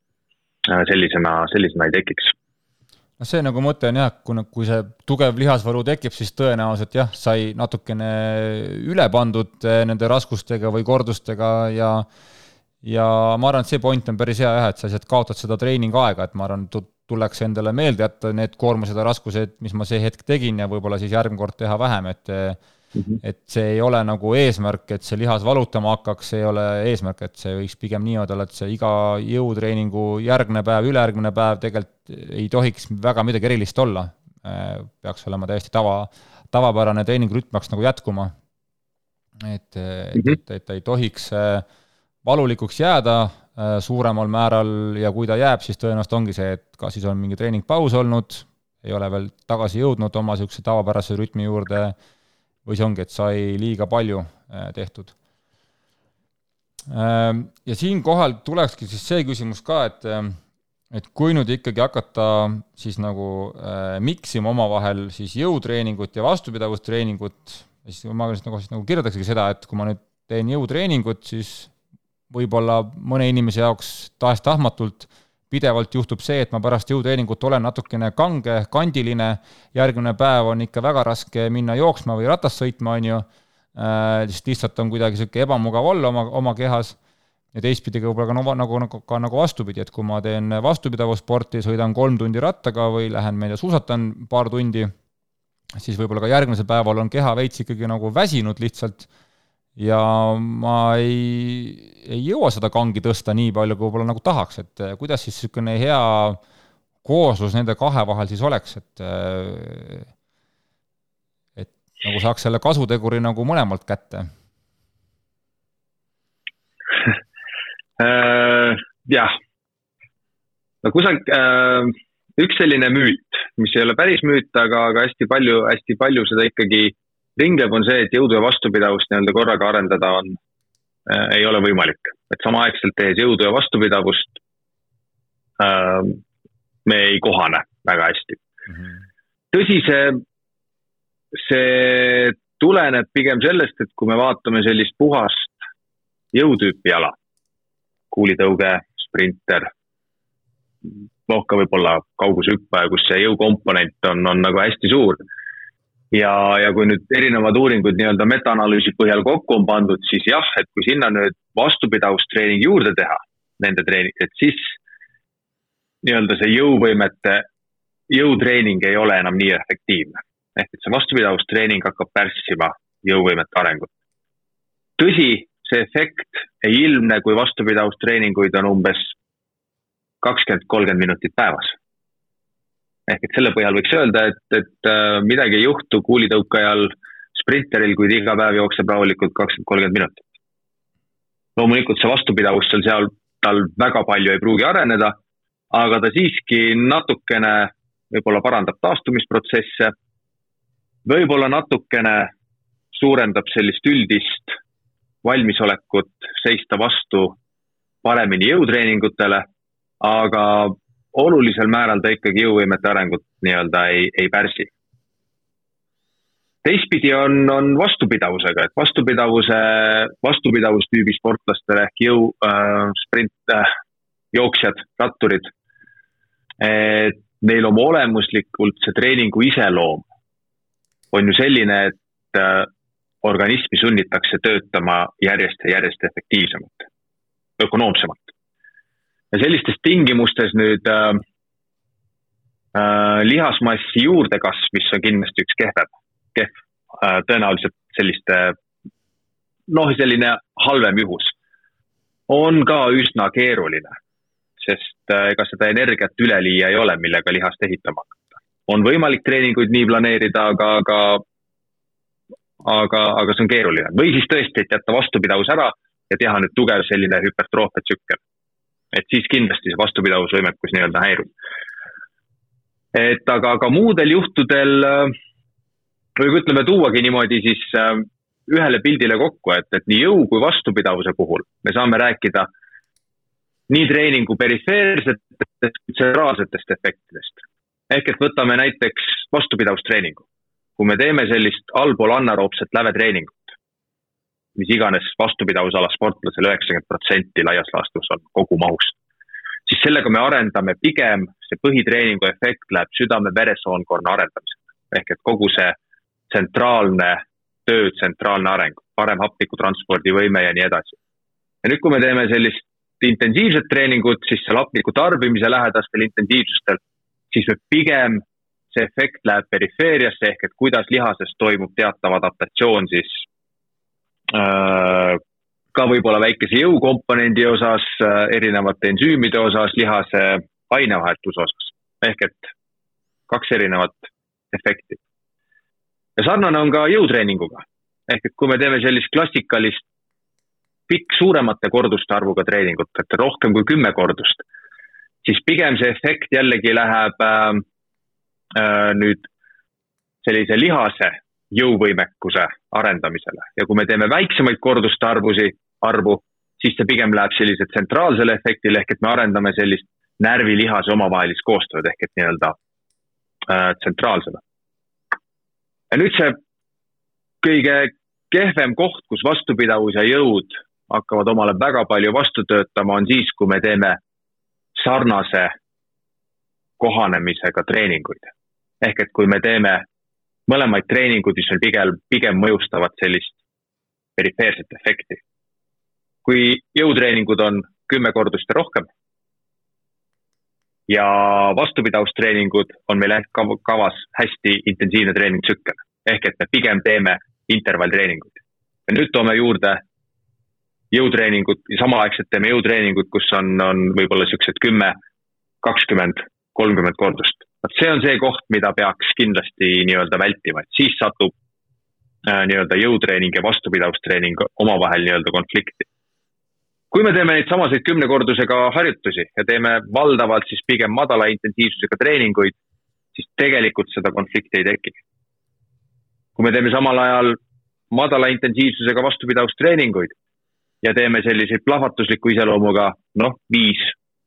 äh, sellisena, sellisena ei tekiks. Noh, see nagu mõte on jah, kui, kui see tugev lihasvalu tekib, siis tõenäoliselt jah, sai natukene üle pandud eh, nende raskustega või kordustega ja ja ma arvan, et see point on päris hea jah, et sa lihtsalt kaotad seda treeningaega, et ma arvan, tuleks endale meelde jätta need koormused ja raskused, mis ma see hetk tegin ja võib-olla siis järgmine kord teha vähem, et mm. -hmm. et see ei ole nagu eesmärk, et see lihas valutama hakkaks, see ei ole eesmärk, et see võiks pigem niimoodi olla, et see iga jõutreeningu järgne päev, ülejärgmine päev tegelikult ei tohiks väga midagi erilist olla. peaks olema täiesti tava, tavapärane treeningurütm peaks nagu jätkuma. et, et, mhm. et, et ta ei tohiks valulikuks jääda suuremal määral ja kui ta jääb, siis tõenäoliselt ongi see, et kas siis on mingi treeningpaus olnud, ei ole veel tagasi jõudnud oma niisuguse tavapärase rütmi juurde või see ongi, et sai liiga palju äh, tehtud. Ähm, ja siinkohal tulekski siis see küsimus ka, et äh, et kui nüüd ikkagi hakata siis nagu äh, miksima omavahel siis jõutreeningut ja vastupidavustreeningut, siis ma siis nagu, nagu kirjeldaksegi seda, et kui ma nüüd teen jõutreeningut, siis võib-olla mõne inimese jaoks tahes-tahtmatult äh, pidevalt juhtub see, et ma pärast jõutreeningut olen natukene kange, kandiline, järgmine päev on ikka väga raske minna jooksma või ratast sõitma, on ju, äh, sest lihtsalt on kuidagi niisugune ebamugav olla oma, oma kehas, ja teistpidi ka võib-olla ka nagu, nagu, nagu, ka nagu vastupidi, et kui ma teen vastupidavussporti, sõidan kolm tundi rattaga või lähen, ma ei tea, suusatan paar tundi, siis võib-olla ka järgmisel päeval on keha veits ikkagi nagu väsinud lihtsalt ja ma ei, ei jõua seda kangi tõsta nii palju, kui võib-olla nagu tahaks, et eh, kuidas siis niisugune hea kooslus nende kahe vahel siis oleks, et eh, et nagu saaks selle kasuteguri nagu mõlemalt kätte? Äh, jah, no kusagil äh, üks selline müüt, mis ei ole päris müüt, aga, aga hästi palju, hästi palju seda ikkagi ringleb, on see, et jõudu ja vastupidavust nii-öelda korraga arendada on äh,, ei ole võimalik. et samaaegselt tehes jõudu ja vastupidavust äh, me ei kohane väga hästi mm. -hmm. tõsi, see, see tuleneb pigem sellest, et kui me vaatame sellist puhast jõutüüpi jala, kuulitõuge, sprinter, noh, ka võib-olla kaugushüppaja, kus see jõukomponent on, on nagu hästi suur ja, ja kui nüüd erinevad uuringud nii-öelda metaanalüüsi põhjal kokku on pandud, siis jah, et kui sinna nüüd vastupidavustreening juurde teha, nende treening, et siis nii-öelda see jõuvõimete, jõutreening ei ole enam nii efektiivne. ehk et see vastupidavustreening hakkab pärssima jõuvõimete arengut. tõsi, see efekt ei ilmne, kui vastupidavustreeninguid on umbes kakskümmend, kolmkümmend minutit päevas ehk et selle põhjal võiks öelda, et, et äh, midagi ei juhtu kuulitõukajal, sprinteril, kui ta iga päev jookseb rahulikult kakskümmend, kolmkümmend minutit. loomulikult see vastupidavus seal, seal tal väga palju ei pruugi areneda, aga ta siiski natukene võib-olla parandab taastumisprotsesse, võib-olla natukene suurendab sellist üldist valmisolekut seista vastu paremini jõutreeningutele, aga olulisel määral ta ikkagi jõuvõimete arengut nii-öelda ei, ei pärsi. teistpidi on, on vastupidavusega, et vastupidavuse, vastupidavustüübi sportlastele ehk jõu äh,, sprint äh,, jooksjad, ratturid. et neil oma olemuslikult see treeningu iseloom on ju selline, et äh, organismi sunnitakse töötama järjest ja järjest efektiivsemalt, ökonoomsemalt ja sellistes tingimustes nüüd äh, äh, lihasmassi juurdekasv, mis on kindlasti üks kehvem, kehv äh,, tõenäoliselt selliste noh, selline halvem juhus, on ka üsna keeruline. sest äh, ega seda energiat üleliia ei ole, millega lihast ehitama hakata. on võimalik treeninguid nii planeerida, aga, aga aga, aga see on keeruline või siis tõesti, et jätta vastupidavus ära ja teha nüüd tugev selline hüpertroofia tsükkel et siis kindlasti see vastupidavusvõimekus nii-öelda häirub. et aga, aga muudel juhtudel võib ütleme tuuagi niimoodi siis äh, ühele pildile kokku, et, et nii jõu kui vastupidavuse puhul me saame rääkida nii treeningu perifeersetest kui tsentraalsetest efektidest. ehk et võtame näiteks vastupidavustreeningu. kui me teeme sellist allpool anaeroobset lävetreeningut, mis iganes vastupidavusala sportlasel üheksakümmend protsenti laias laastus on kogu mahust. siis sellega me arendame pigem, see põhitreeningu efekt läheb südame-veresoonkonna arendamisele. ehk et kogu see tsentraalne töö, tsentraalne areng, parem hapnikutranspordivõime ja nii edasi. ja nüüd, kui me teeme sellist intensiivset treeningut, siis seal hapniku tarbimise lähedastel intensiivsustel, siis me pigem see efekt läheb perifeeriasse ehk et kuidas lihases toimub teatav adaptatsioon siis ka võib-olla väikese jõukomponendi osas, äh, erinevate ensüümide osas, lihase ainevahetuse osas. ehk et kaks erinevat efekti. ja sarnane on ka jõutreeninguga. ehk et kui me teeme sellist klassikalist pikk suuremate korduste arvuga treeningut, et rohkem kui kümme kordust, siis pigem see efekt jällegi läheb äh, äh, nüüd sellise lihase jõuvõimekuse arendamisele ja kui me teeme väiksemaid korduste arvusi, arvu, siis see pigem läheb sellise tsentraalsele efektile ehk et me arendame sellist närvilihase omavahelist koostööd ehk et nii-öelda äh, tsentraalsele. ja nüüd see kõige kehvem koht, kus vastupidavus ja jõud hakkavad omale väga palju vastu töötama, on siis, kui me teeme sarnase kohanemisega treeninguid. ehk et kui me teeme mõlemaid meil pigem, pigem mõjustavad sellist perifeerset efekti. kui jõutreeningud on kümme kordust ja rohkem ja vastupidavustreeningud on meil kavas hästi intensiivne treeningtsükkel. ehk et me pigem teeme intervalltreeninguid. ja nüüd toome juurde jõutreeningud, samaaegselt teeme jõutreeningut, kus on, on võib-olla siuksed kümme, kakskümmend, kolmkümmend kordust. Vot see on see koht, mida peaks kindlasti nii-öelda vältima, et siis satub äh, nii-öelda jõutreening ja vastupidavustreening omavahel nii-öelda konflikti. kui me teeme neid samaseid kümnekordusega harjutusi ja teeme valdavalt siis pigem madala intensiivsusega treeninguid, siis tegelikult seda konflikti ei teki. kui me teeme samal ajal madala intensiivsusega vastupidavustreeninguid ja teeme selliseid plahvatusliku iseloomuga, noh, viis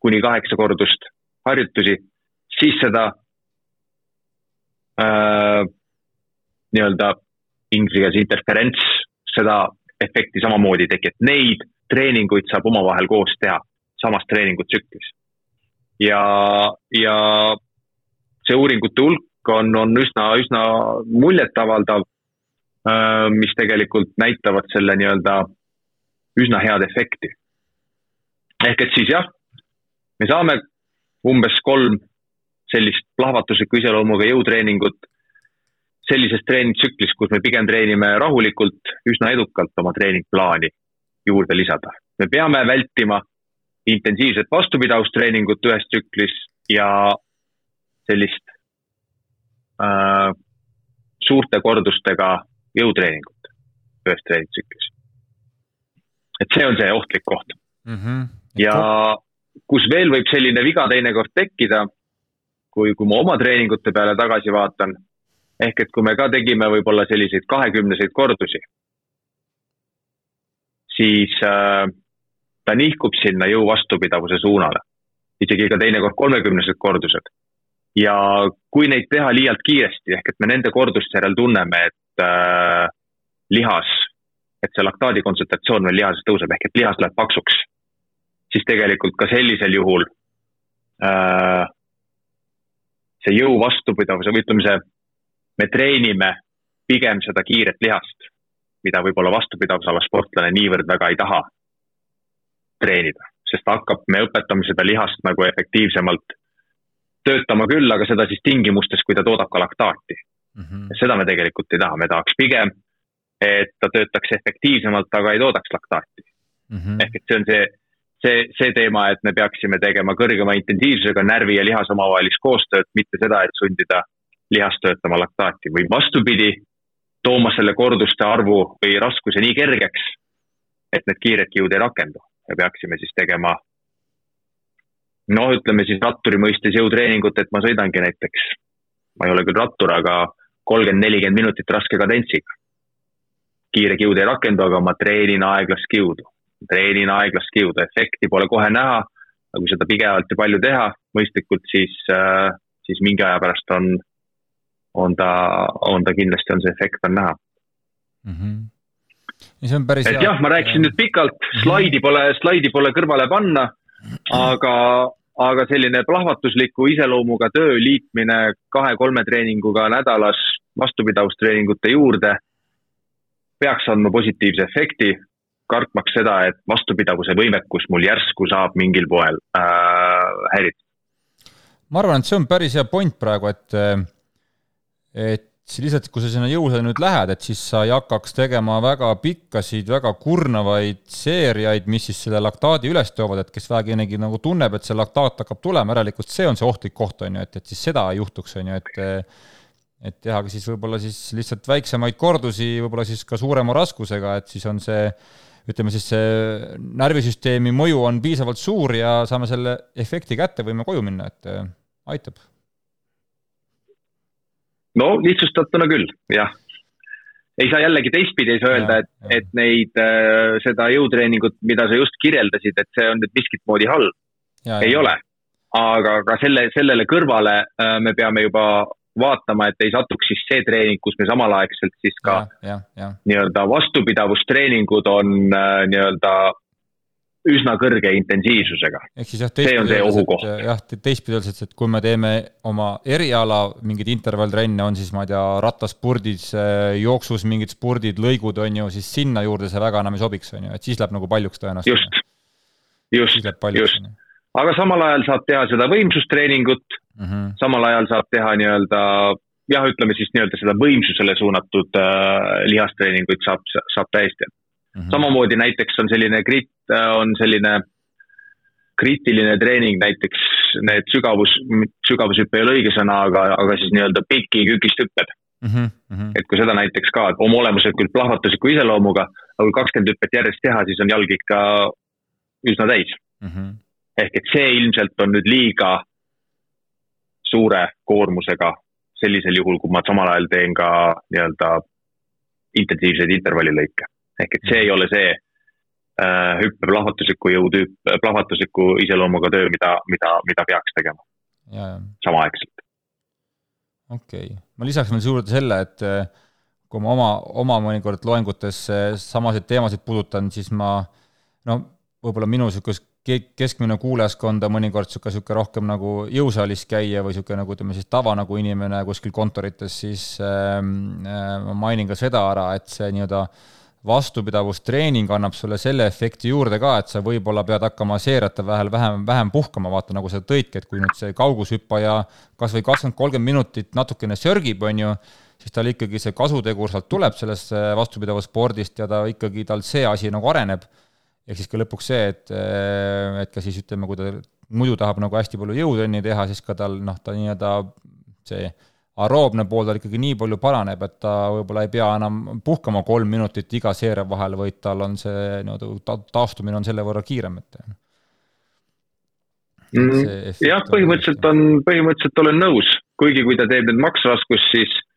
kuni kaheksa kordust harjutusi, siis seda äh, nii-öelda inglise keeles interferents, seda efekti samamoodi ei teki, et neid treeninguid saab omavahel koos teha samas treeningutsüklis. ja, ja see uuringute hulk on, on üsna, üsna muljetavaldav, äh, mis tegelikult näitavad selle nii-öelda üsna head efekti. ehk et siis jah, me saame umbes kolm sellist plahvatusliku iseloomuga jõutreeningut sellises treeningtsüklis, kus me pigem treenime rahulikult, üsna edukalt oma treeningplaani juurde lisada. me peame vältima intensiivset vastupidavustreeningut ühes tsüklis ja sellist äh, suurte kordustega jõutreeningut ühes treeningtsüklis et see on see ohtlik koht mm. -hmm. ja kus veel võib selline viga teinekord tekkida, kui, kui ma oma treeningute peale tagasi vaatan, ehk et kui me ka tegime võib-olla selliseid kahekümneseid kordusi, siis äh, ta nihkub sinna jõu vastupidavuse suunale, isegi ka teinekord kolmekümnesed kordused. ja kui neid teha liialt kiiresti, ehk et me nende korduste järel tunneme, et äh, lihas et see laktaadi kontsentratsioon meil lihases tõuseb, ehk et lihas läheb paksuks, siis tegelikult ka sellisel juhul äh, see jõu vastupidavuse või ütleme, see, me treenime pigem seda kiiret lihast, mida võib-olla vastupidavusala sportlane niivõrd väga ei taha treenida, sest hakkab, me õpetame seda lihast nagu efektiivsemalt töötama küll, aga seda siis tingimustes, kui ta toodab ka laktaati mm. -hmm. seda me tegelikult ei taha, me tahaks pigem et ta töötaks efektiivsemalt, aga ei toodaks laktaati mm. -hmm. ehk et see on see, see, see teema, et me peaksime tegema kõrgema intensiivsusega närvi ja lihase omavahelist koostööd, mitte seda, et sundida lihast töötama laktaati. Või vastupidi, tooma selle korduste arvu või raskuse nii kergeks, et need kiired kiud ei rakendu. Ja peaksime siis tegema noh, ütleme siis ratturi mõistes jõutreeningut, et ma sõidangi näiteks, ma ei ole küll rattur, aga kolmkümmend, nelikümmend minutit raske kadentsiga. Kiire kiud ei rakendu, aga ma treenin aeglast kiudu. Treenin aeglast kiudu, efekti pole kohe näha, aga kui seda pidevalt ja palju teha mõistlikult, siis, äh, siis mingi aja pärast on, on ta, on ta kindlasti, on see efekt on näha mm. -hmm ja see on päris et hea. jah, ma rääkisin nüüd pikalt, mhm. slaidi pole, slaidi pole kõrvale panna, aga, aga selline plahvatusliku iseloomuga töö liitmine kahe-kolme treeninguga nädalas vastupidavustreeningute juurde peaks andma positiivse efekti, kartmaks seda, et vastupidavuse võimekus mul järsku saab mingil poel äh, häiritud. ma arvan, et see on päris hea point praegu, et äh, et lihtsalt, kui sa sinna jõule nüüd lähed, et siis sa ei hakkaks tegema väga pikkasid, väga kurnavaid seeriaid, mis siis selle laktaadi üles toovad, et kes väheginegi nagu tunneb, et see laktaat hakkab tulema, järelikult see on see ohtlik koht, on ju, et, et siis seda ei juhtuks, on ju, et et tehagi siis võib-olla siis lihtsalt väiksemaid kordusi, võib-olla siis ka suurema raskusega, et siis on see ütleme siis see närvisüsteemi mõju on piisavalt suur ja saame selle efekti kätte, võime koju minna, et aitab no lihtsustatuna küll, jah. ei saa jällegi teistpidi ei saa öelda, et, et neid, äh, seda jõutreeningut, mida sa just kirjeldasid, et see on nüüd miskit moodi halb. ei ole. aga ka selle, sellele kõrvale äh, me peame juba vaatama, et ei satuks siis see treening, kus me samalaegselt siis ka nii-öelda vastupidavustreeningud on äh, nii-öelda üsna kõrge intensiivsusega. ehk siis jah, teistpidi öeldes, et jah, teistpidi öeldes, et kui me teeme oma eriala mingeid intervalltrenne, on siis ma ei tea, rattaspurdid, jooksus mingid spurdid, lõigud on ju, siis sinna juurde see väga enam ei sobiks, on ju, et siis läheb nagu paljuks tõenäoliselt. just, just, just. aga samal ajal saab teha seda võimsustreeningut mm, -hmm. samal ajal saab teha nii-öelda jah, ütleme siis nii-öelda seda võimsusele suunatud äh, lihastreeninguid saab, saab täiesti Mm -hmm. samamoodi näiteks on selline grit, äh, on selline kriitiline treening, näiteks need sügavus, sügavushüpe ei ole õige sõna, aga, aga siis nii-öelda piki kükisthüpped mm. -hmm. et kui seda näiteks ka oma olemuselt küll plahvatusliku iseloomuga, aga kui kakskümmend hüpet järjest teha, siis on jalg ikka üsna täis mm. -hmm. ehk et see ilmselt on nüüd liiga suure koormusega sellisel juhul, kui ma samal ajal teen ka nii-öelda intensiivseid intervallilõike ehk et see ei ole see äh, hüppe plahvatusliku jõutüüp, plahvatusliku iseloomuga töö, mida, mida, mida peaks tegema. samaaegselt. okei okay., ma lisaks veel juurde selle, et äh, kui ma oma, oma mõnikord loengutes äh, samasid teemasid puudutan, siis ma no võib-olla minu niisugust keskmine kuulajaskond on mõnikord niisugune, niisugune rohkem nagu jõusaalis käija või niisugune nagu ütleme siis tava nagu inimene kuskil kontorites, siis äh, ma mainin ka seda ära, et see nii-öelda äh, vastupidavustreening annab sulle selle efekti juurde ka, et sa võib-olla pead hakkama seeriate vahel vähem, vähem puhkama, vaata nagu sa tõidki, et kui nüüd see kaugushüppaja kas või kakskümmend, kolmkümmend minutit natukene sörgib, on ju, siis tal ikkagi see kasutegur sealt tuleb sellest vastupidavusspordist ja ta ikkagi, tal see asi nagu areneb. Ehk siis ka lõpuks see, et, et ka siis ütleme, kui ta muidu tahab nagu hästi palju jõutrenni teha, siis ka tal noh, ta nii-öelda see aeroobne pool tal ikkagi nii palju paraneb, et ta võib-olla ei pea enam puhkama kolm minutit iga seeria vahel, vaid tal on see nii-öelda taastumine on selle võrra kiirem, et mm,. jah, põhimõtteliselt on, põhimõtteliselt olen nõus, kuigi kui ta teeb nüüd maksraskust, siis äh,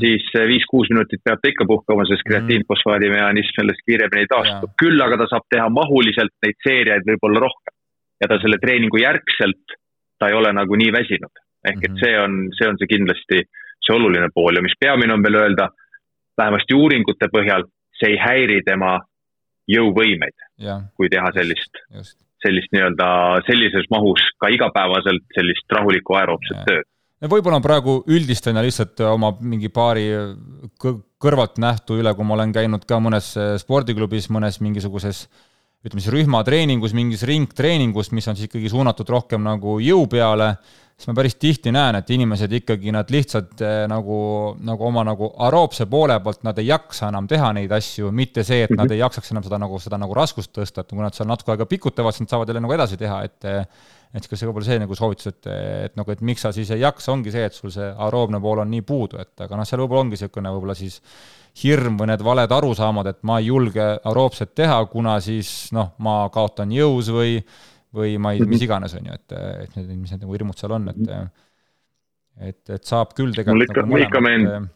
siis viis-kuus minutit peab ta ikka puhkama, sest kreatiinfosfaadi mehhanism sellest kiiremini taastub. küll aga ta saab teha mahuliselt neid seeriaid võib-olla rohkem. ja ta selle treeningu järgselt, ta ei ole nagu nii väsinud. Ehk et mhm. see on, see on see kindlasti see oluline pool. Ja mis peamine on veel öelda, vähemasti uuringute põhjal, see ei häiri tema jõuvõimeid, kui teha sellist, sellist nii-öelda sellises mahus ka igapäevaselt sellist rahulikku aeroobset tööd võib-olla praegu üldistan ja lihtsalt oma mingi paari kõrvalt nähtu üle, kui ma olen käinud ka mõnes spordiklubis, mõnes mingisuguses ütleme siis rühmatreeningus, mingis ringtreeningus, mis on siis ikkagi suunatud rohkem nagu jõu peale siis ma päris tihti näen, et inimesed ikkagi nad lihtsalt eh, nagu, nagu oma nagu aroobse poole pealt nad ei jaksa enam teha neid asju, mitte see, et nad mhm. ei jaksaks enam seda nagu, seda nagu raskust tõsta, et kui nad seal natuke aega pikutavad, siis nad saavad jälle nagu edasi teha, et et siis ka see võib-olla see nagu soovitus, et, et nagu, et miks sa siis ei jaksa, ongi see, et sul see aroobne pool on nii puudu, et aga noh, seal võib-olla ongi niisugune võib-olla siis hirm või need valed arusaamad, et ma ei julge aroobset teha, kuna siis noh, ma kaotan jõus või või ma ei, mis mhm. iganes, on ju, et, et need, mis need nagu hirmud seal on, et mhm. et, et saab küll tegelikult mul ikka, nagu ikka meenub,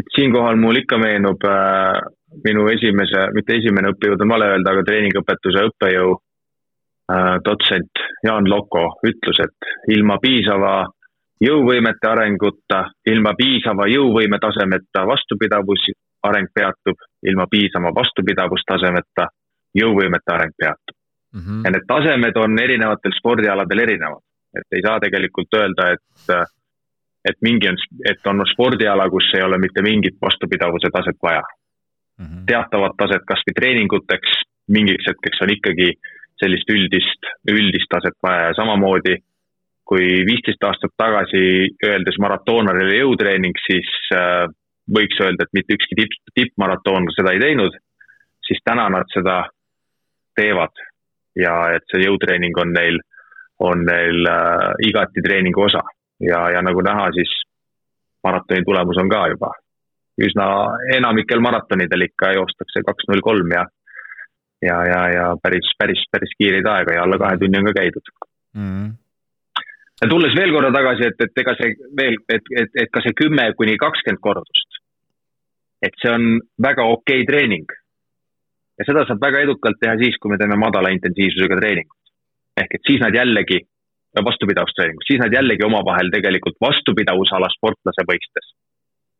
et siinkohal mul ikka meenub äh, minu esimese, mitte esimene õppejõud on vale öelda, aga treeningõpetuse õppejõu äh, dotsent Jaan Loko ütlus, et ilma piisava jõuvõimete arenguta, ilma piisava jõuvõime tasemeta vastupidavus areng peatub, ilma piisava vastupidavustasemeta jõuvõimete areng peatub mm. -hmm. ja need tasemed on erinevatel spordialadel erinevad, et ei saa tegelikult öelda, et, et mingi on, et on spordiala, kus ei ole mitte mingit vastupidavuse taset vaja mm. -hmm. teatavat taset kasvõi treeninguteks mingiks hetkeks on ikkagi sellist üldist, üldist taset vaja ja samamoodi kui viisteist aastat tagasi öeldes maratoonarile jõutreening, siis äh, võiks öelda, et mitte ükski tipp, tippmaratoon seda ei teinud, siis täna nad seda teevad ja et see jõutreening on neil, on neil äh, igati treeningu osa ja, ja nagu näha, siis maratoni tulemus on ka juba üsna enamikel maratonidel ikka joostakse kaks null kolm ja ja, ja, ja päris, päris, päris kiireid aega ja alla kahe tunni on ka käidud mm. -hmm ja tulles veel korra tagasi, et, et ega see veel, et, et, et ka see kümme kuni kakskümmend kordust, et see on väga okei okay treening. Ja seda saab väga edukalt teha siis, kui me teeme madala intensiivsusega treeningut. ehk et siis nad jällegi, vastupidavustreeningut, siis nad jällegi omavahel tegelikult vastupidavusala sportlase mõistes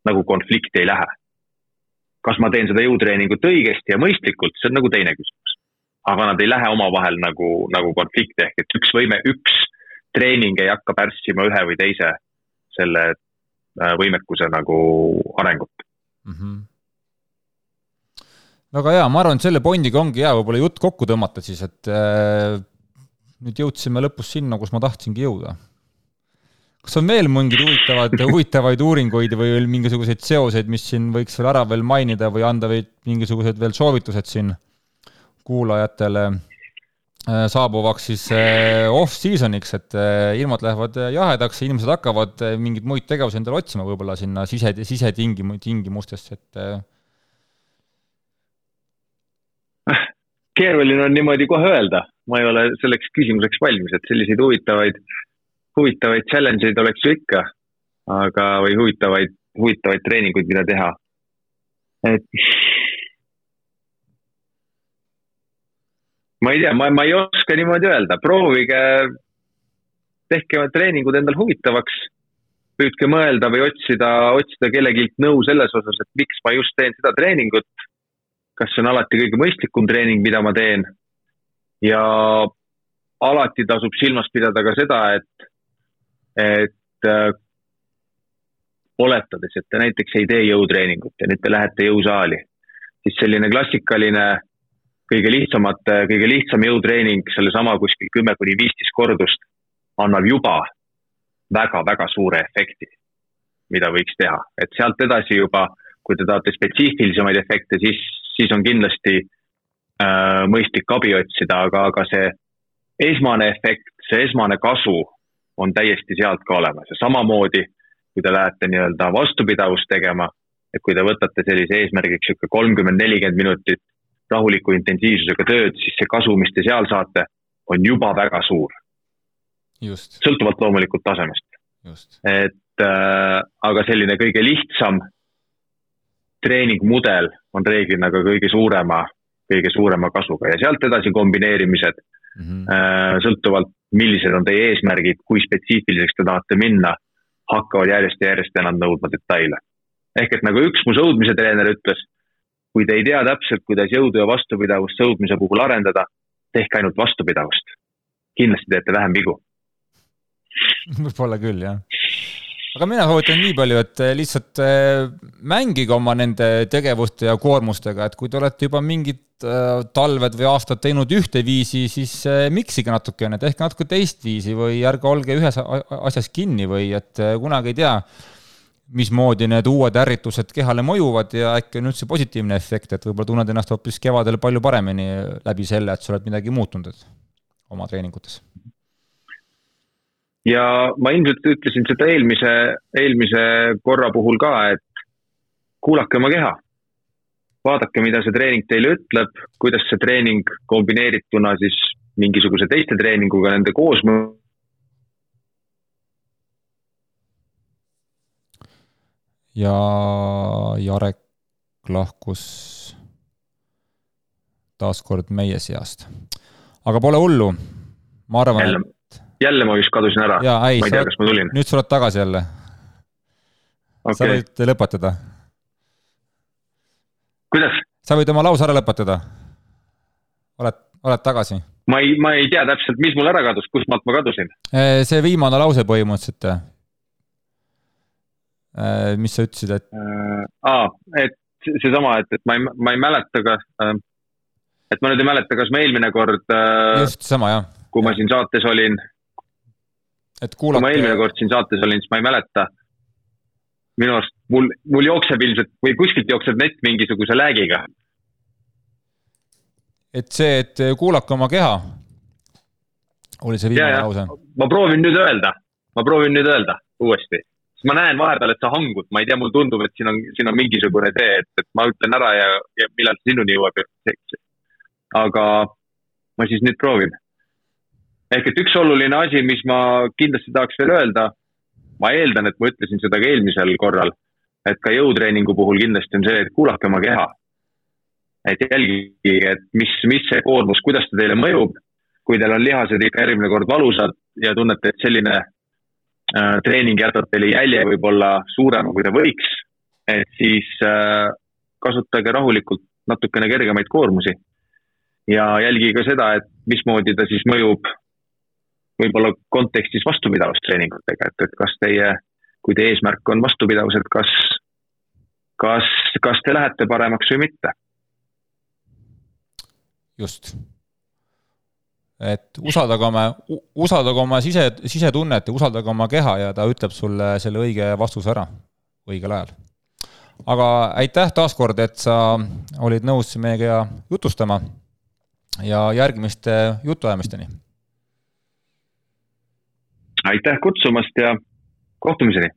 nagu konflikti ei lähe. kas ma teen seda jõutreeningut õigesti ja mõistlikult, see on nagu teine küsimus. aga nad ei lähe omavahel nagu, nagu konflikti ehk et üks võime, üks treening ei hakka pärssima ühe või teise selle äh, võimekuse nagu arengut mm. -hmm väga hea, ma arvan, et selle Bondiga ongi hea võib-olla jutt kokku tõmmata siis, et äh, nüüd jõudsime lõpus sinna, kus ma tahtsingi jõuda. kas on veel mingeid huvitavad, huvitavaid uuringuid või mingisuguseid seoseid, mis siin võiks veel ära veel mainida või anda või mingisugused veel soovitused siin kuulajatele? Äh, saabuvaks siis äh, off-season'iks, et äh, ilmad lähevad jahedaks ja inimesed hakkavad mingeid muid tegevusi endale otsima võib-olla sinna sise, sisetingim-, tingimustesse, et keeruline on niimoodi kohe öelda, ma ei ole selleks küsimuseks valmis, et selliseid huvitavaid, huvitavaid challenge eid oleks ju ikka, aga, või huvitavaid, huvitavaid treeninguid, mida teha. et ma ei tea, ma, ma ei oska niimoodi öelda, proovige, tehke treeningud endal huvitavaks. püüdke mõelda või otsida, otsida kellegilt nõu selles osas, et miks ma just teen seda treeningut. Kas see on alati kõige mõistlikum treening, mida ma teen? ja alati tasub silmas pidada ka seda, et, et äh, oletades, et te näiteks ei tee jõutreeningut ja nüüd te lähete jõusaali, siis selline klassikaline kõige lihtsamate, kõige lihtsam jõutreening, sellesama kuskil kümme kuni viisteist kordust, annab juba väga-väga suure efekti, mida võiks teha, et sealt edasi juba, kui te tahate spetsiifilisemaid efekte, siis, siis on kindlasti äh, mõistlik abi otsida, aga, aga see esmane efekt, see esmane kasu on täiesti sealt ka olemas ja samamoodi, kui te lähete nii-öelda vastupidavust tegema, et kui te võtate sellise eesmärgiks sihuke kolmkümmend, nelikümmend minutit rahuliku intensiivsusega tööd, siis see kasu, mis te seal saate, on juba väga suur. sõltuvalt loomulikult tasemest. et äh, aga selline kõige lihtsam treeningmudel on reeglina ka kõige suurema, kõige suurema kasuga ja sealt edasi kombineerimised mm -hmm. sõltuvalt, millised on teie eesmärgid, kui spetsiifiliseks te tahate minna, hakkavad järjest ja järjest enam nõudma detaile. ehk et nagu üks mu sõudmise treener ütles kui te ei tea täpselt, kuidas jõudu ja vastupidavust sõudmise puhul arendada, tehke ainult vastupidavust. kindlasti teete vähem vigu. võib-olla küll, jah. Aga mina soovitan nii palju, et eh, lihtsalt eh, mängige oma nende tegevuste ja koormustega, et kui te olete juba mingid eh, talved või aastad teinud ühteviisi, siis miksige natukene, tehke natuke teistviisi või ärge olge ühes asjas kinni või et kunagi ei tea mismoodi need uued ärritused kehale mõjuvad ja äkki on üldse positiivne efekt, et võib-olla tunned ennast hoopis kevadel palju paremini läbi selle, et sa oled midagi muutnud oma treeningutes. Ja ma ilmselt ütlesin seda eelmise, eelmise korra puhul ka, et kuulake oma keha. vaadake, mida see treening teile ütleb, kuidas see treening kombineerituna siis mingisuguse teiste treeninguga, nende koosmõju ja Jarek lahkus taas kord meie seast. aga pole hullu, ma arvan, jälle, ma vist kadusin ära, ma ei tea, kas ma tulin. nüüd sa oled tagasi jälle okay.. sa võid lõpetada. kuidas? sa võid oma lause ära lõpetada. oled, oled tagasi? ma ei, ma ei tea täpselt, mis mul ära kadus, kust maalt ma kadusin? see viimane lause põhimõtteliselt Äh, mis sa ütlesid, et äh,? aa, et seesama, et, et ma ei, ma ei mäleta, kas äh,, et ma nüüd ei mäleta, kas ma eelmine kord äh,. just, sama jah. kui ma siin saates olin, et kuulake. kui ma eelmine kord siin saates olin, siis ma ei mäleta. minu arust mul, mul jookseb ilmselt või kuskilt jookseb nett mingisuguse läägiga. et see, et kuulake oma keha, oli see viimane lause. ma proovin nüüd öelda, ma proovin nüüd öelda uuesti siis ma näen vahepeal, et sa hangud, ma ei tea, mulle tundub, et siin on, siin on mingisugune tee, et, et ma ütlen ära ja, ja millal see sinuni jõuab. aga ma siis nüüd proovin. Ehk et üks oluline asi, mis ma kindlasti tahaks veel öelda, ma eeldan, et ma ütlesin seda ka eelmisel korral, et ka jõutreeningu puhul kindlasti on see, et kuulake oma keha. et jälgige, et mis, mis see koormus, kuidas ta teile mõjub. kui teil on lihased ikka järgmine kord valusad ja tunnete, et selline Äh, treening jätab teile jälje võib-olla suurema, kui ta võiks, et siis äh, kasutage rahulikult natukene kergemaid koormusi. ja jälgige seda, et mismoodi ta siis mõjub võib-olla kontekstis vastupidavustreeningutega, et, et kas teie, kui teie eesmärk on vastupidavus, et kas, kas, kas te lähete paremaks või mitte. just et usaldage oma, usaldage oma sise, sisetunnet ja usaldage oma keha ja ta ütleb sulle selle õige vastuse ära õigel ajal. aga aitäh taaskord, et sa olid nõus meiega jutustama ja järgmiste jutuajamisteni. Aitäh kutsumast ja kohtumiseni!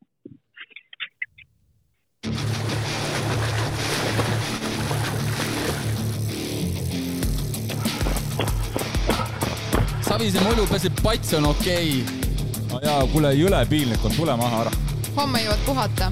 Savise mulju peseb, pats on okei. Okay.. no jaa, kuule, jõle piinlik on, tule maha ära. homme jõuad puhata